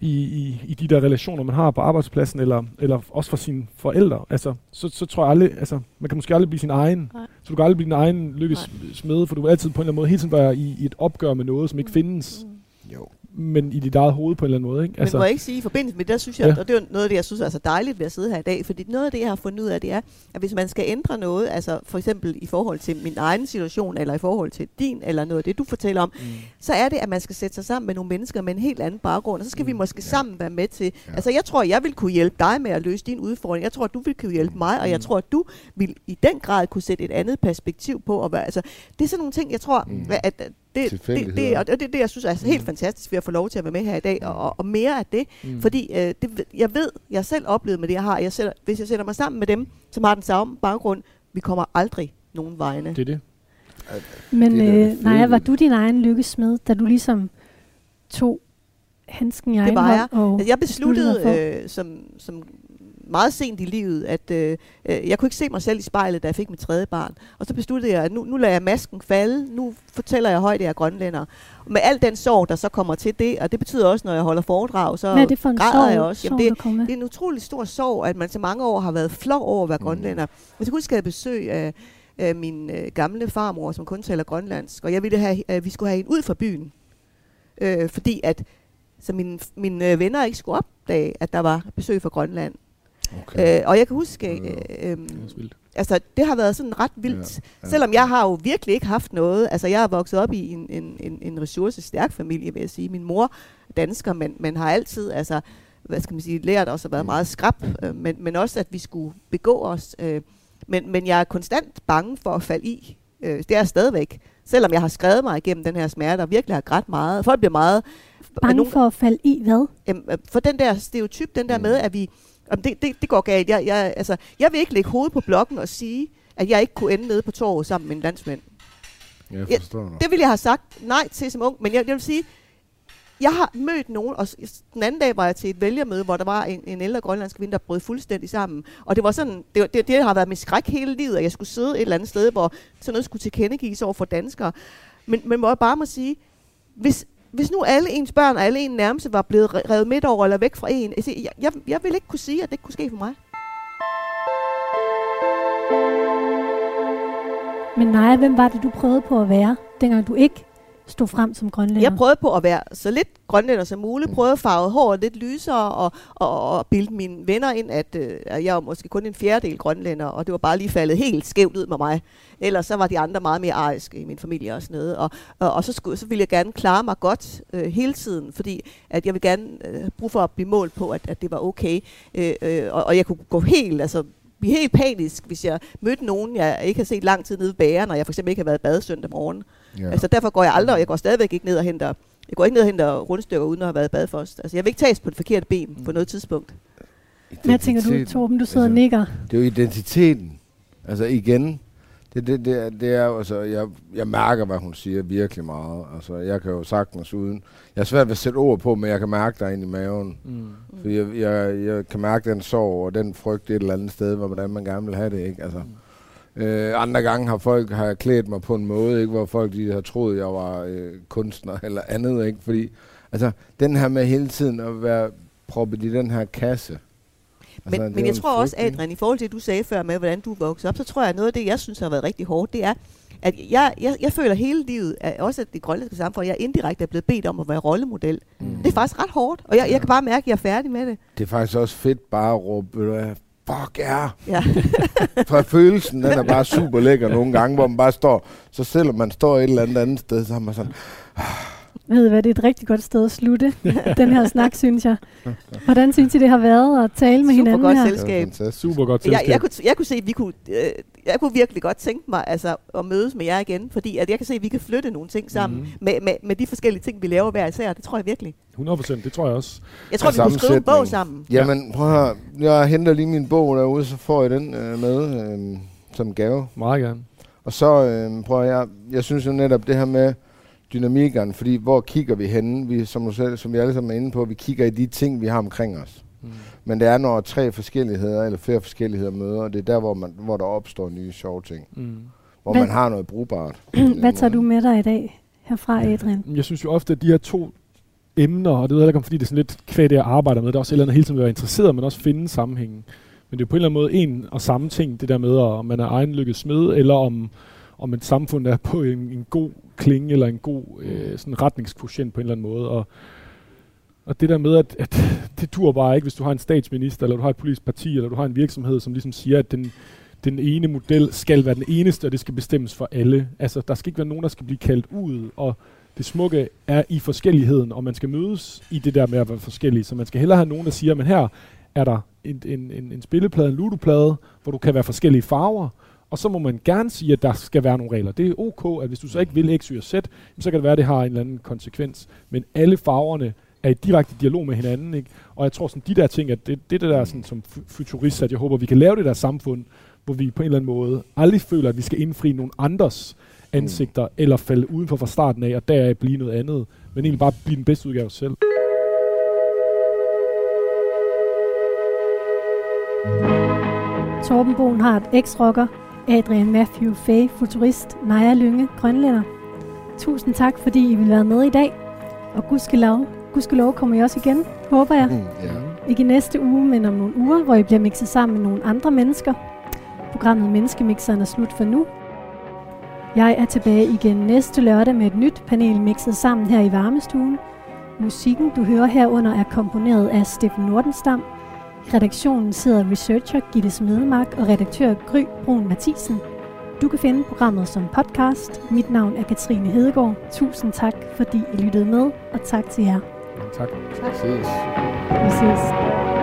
i, i, i de der relationer, man har på arbejdspladsen, eller, eller også for sine forældre, altså, så, så tror jeg aldrig, altså, man kan måske aldrig blive sin egen. Nej. Så du kan aldrig blive din egen lykkes smed, for du vil altid på en eller anden måde hele tiden være i, i et opgør med noget, som ikke findes, Jo. Men i dit eget hoved på en eller anden måde. Ikke? Altså, men må jeg ikke sige, i forbindelse med det, der synes jeg, Ja. og det er noget af det, jeg synes er så dejligt ved at sidde her i dag, fordi noget af det, jeg har fundet ud af, det er, at hvis man skal ændre noget, altså for eksempel i forhold til min egen situation, eller i forhold til din, eller noget af det, du fortæller om, mm. så er det, at man skal sætte sig sammen med nogle mennesker med en helt anden baggrund, og så skal mm. vi måske ja. sammen være med til, ja. altså jeg tror, jeg vil kunne hjælpe dig med at løse din udfordring, jeg tror, du vil kunne hjælpe mig, og jeg tror, at du vil i den grad kunne sætte et andet perspektiv på, og være, altså det er sådan nogle ting, jeg tror, mm. at, at det, det, det, og det er det, jeg synes er helt fantastisk ved at få lov til at være med her i dag, og, og mere af det, mm. fordi øh, det, jeg ved, jeg selv oplevede med det, jeg har, jeg selv, hvis jeg sætter mig sammen med dem, som har den samme baggrund, vi kommer aldrig nogen vegne. Det er det. Men Det er øh, Naja, var du din egen lykkesmed, da du ligesom tog handsken i egen Det var jeg. og Altså, jeg besluttede øh, som, som meget sent i livet, at øh, øh, jeg kunne ikke se mig selv i spejlet, da jeg fik mit tredje barn. Og så besluttede jeg, at nu, nu lader jeg masken falde, nu fortæller jeg højt, at jeg er grønlænder. Med al den sorg, der så kommer til det, og det betyder også, når jeg holder foredrag, så Hvad er det for en græder sorg, jeg også. sorg, det, det er en utrolig stor sorg, at man så mange år har været flov over at være grønlænder. Jeg kan huske, at jeg besøg af, af min øh, gamle farmor, som kun taler grønlandsk, og jeg ville have, at vi skulle have hende ud fra byen. Øh, fordi at så mine, mine øh, venner ikke skulle opdage, at der var besøg fra Grønland. Okay. Øh, og jeg kan huske, øh, øh, Det vildt. altså det har været sådan ret vildt. Ja, ja. Selvom jeg har jo virkelig ikke haft noget. Altså jeg er vokset op i en, en, en, en ressourcestærk familie, vil jeg sige. Min mor er dansker, men, men har altid, altså, hvad skal man sige, lært os at være meget skrab, øh, men, men også at vi skulle begå os. Øh, men, men jeg er konstant bange for at falde i. Øh, det er jeg stadigvæk. Selvom jeg har skrevet mig igennem den her smerte, og virkelig har grædt meget. Folk bliver meget... Bange nogen- for at falde i hvad? Jamen, øh, for den der stereotyp, den der Mm. med, at vi... Om det, det, det går galt. Jeg, jeg, altså, jeg vil ikke lægge hovedet på blokken og sige, at jeg ikke kunne ende nede på torvet sammen med en landsmænd. Jeg forstår dig. Det ville jeg have sagt nej til som ung, men jeg, jeg vil sige, jeg har mødt nogen, og den anden dag var jeg til et vælgermøde, hvor der var en, en ældre grønlandsk kvinde, der brød fuldstændig sammen. Og det var sådan, det, det, det har været min skræk hele livet, at jeg skulle sidde et eller andet sted, hvor sådan noget skulle tilkendegives over for danskere. Men, men hvor jeg bare må sige, hvis, hvis nu alle ens børn og alle en nærmeste var blevet revet midt over eller væk fra en, altså, jeg, jeg, jeg vil ikke kunne sige, at det kunne ske for mig. Men Naja, hvem var det, du prøvede på at være, dengang du ikke stod frem som grønlænder? Jeg prøvede på at være så lidt grønlænder som muligt, prøvede at farve håret lidt lysere, og, og, og bilde mine venner ind, at, øh, jeg var måske kun en fjerdedel grønlænder, og det var bare lige faldet helt skævt ud med mig. Ellers så var de andre meget mere ariske i min familie og sådan noget. Og, og, og så, skulle, så ville jeg gerne klare mig godt øh, hele tiden, fordi at jeg vil gerne øh, bruge for at blive målt på, at, at det var okay. Øh, øh, og, og jeg kunne gå helt, altså blive helt panisk, hvis jeg mødte nogen, jeg ikke har set lang tid nede ved bageren, og jeg for eksempel ikke har været i bad søndag morgen. Ja. Altså derfor går jeg aldrig, og jeg går stadigvæk ikke ned og henter, jeg går ikke ned og henter rundstykker, uden at have været i bad først. Altså jeg vil ikke tages på det forkerte ben på noget tidspunkt. Hvad tænker du, Identiteten. Torben? Du sidder og Altså, nikker. Det er jo identiteten. Altså igen, det, det, det, er, det er jo, altså, jeg, jeg mærker, hvad hun siger virkelig meget. Altså, jeg kan jo sagtens uden. Jeg er svært ved at sætte ord på, men jeg kan mærke dig ind i maven. Mm. For jeg, jeg, jeg kan mærke den sorg og den frygt et eller andet sted, hvor- hvordan man gerne vil have det, ikke? Altså, øh, andre gange har folk har klædt mig på en måde, ikke? Hvor folk de har troet, jeg var øh, kunstner eller andet, ikke? Fordi, altså, den her med hele tiden at være proppet i den her kasse. Men, Altså, men jeg tror også? Adrian, i forhold til det, du sagde før med, hvordan du voksede op, så tror jeg, at noget af det, jeg synes har været rigtig hårdt, det er, at jeg, jeg, jeg føler hele livet, at også at det grønlandske samfund, jeg indirekte er blevet bedt om at være rollemodel. Mm. Det er faktisk ret hårdt, og jeg, jeg kan bare mærke, at jeg er færdig med det. Det er faktisk også fedt bare at råbe, fuck ja. Ja. For følelsen, den er bare super lækker nogle gange, hvor man bare står, så selvom man står et eller andet andet sted, så har man sådan, Ved hvad, det er et rigtig godt sted at slutte den her snak, synes jeg. Hvordan synes I, det har været at tale med Super hinanden godt her? det er Selskab. fantastisk. Super godt Jeg, selskab. jeg, kunne, jeg kunne se, at vi kunne, øh, jeg kunne virkelig godt tænke mig altså, at mødes med jer igen, fordi at jeg kan se, at vi kan flytte nogle ting sammen Mhm. mm. med, med, med de forskellige ting, vi laver hver især. Det tror jeg virkelig. 100 procent, det tror jeg også. Jeg tror, vi kunne skrive en bog sammen. Jamen, prøv at høre, jeg henter lige min bog derude, så får I den øh, med øh, som gave. Meget gerne. Og så øh, prøver jeg, jeg synes jo netop det her med dynamikkerne, fordi hvor kigger vi henne? Vi, som, selv, som vi alle sammen er inde på, vi kigger i de ting, vi har omkring os. Mm. Men det er, når tre forskelligheder eller flere forskelligheder møder, og det er der, hvor, man, hvor der opstår nye sjove ting. Mm. Hvor Hvad- man har noget brugbart. Hvad tager du med dig i dag herfra, Adrian? Jeg synes jo ofte, at de her to emner, og det ved jeg ikke om, fordi det er sådan lidt kvæg, det jeg arbejder med, det er også et eller andet hele tiden at være interesseret, men også finde sammenhængen. Men det er på en eller anden måde en og samme ting, det der med, om man er egen lykkes smed, eller om, om et samfund er på en, en god klinge, eller en god øh, sådan retningsquotient på en eller anden måde. Og, og det der med, at, at det dur bare ikke, hvis du har en statsminister, eller du har et politisk parti, eller du har en virksomhed, som ligesom siger, at den, den ene model skal være den eneste, og det skal bestemmes for alle. Altså, der skal ikke være nogen, der skal blive kaldt ud, og det smukke er i forskelligheden, og man skal mødes i det der med at være forskellige. Så man skal hellere have nogen, der siger, men her er der en, en, en, en spilleplade, en ludoplade, hvor du kan være forskellige farver, og så må man gerne sige, at der skal være nogle regler. Det er ok, at hvis du så ikke vil X, Y og Z, så kan det være, at det har en eller anden konsekvens. Men alle farverne er i direkte dialog med hinanden. Ikke? Og jeg tror, sådan, de der ting, at det, det er det der sådan, som fu- futurist, at jeg håber, vi kan lave det der samfund, hvor vi på en eller anden måde aldrig føler, at vi skal indfri nogle andres ansigter, mm. eller falde udenfor fra starten af, og deraf blive noget andet, men egentlig bare blive den bedste udgave af os selv. Torben Bohnhardt, ex-rocker, Adrian Matthew Fay, futurist, Naja Lynge, grønlænder. Tusind tak, fordi I vil være med i dag. Og gudskelov, gudskelov kommer I også igen, håber jeg. Mm. Ikke i næste uge, men om nogle uger, hvor I bliver mixet sammen med nogle andre mennesker. Programmet Menneskemixeren er slut for nu. Jeg er tilbage igen næste lørdag med et nyt panel mixet sammen her i varmestuen. Musikken, du hører herunder, er komponeret af Steffen Nordenstam. Redaktionen sidder researcher Gitte Smedemark og redaktør Gry Brun Mathisen. Du kan finde programmet som podcast. Mit navn er Katrine Hedegaard. Tusind tak, fordi I lyttede med, og tak til jer. Tak. Ses. Vi ses.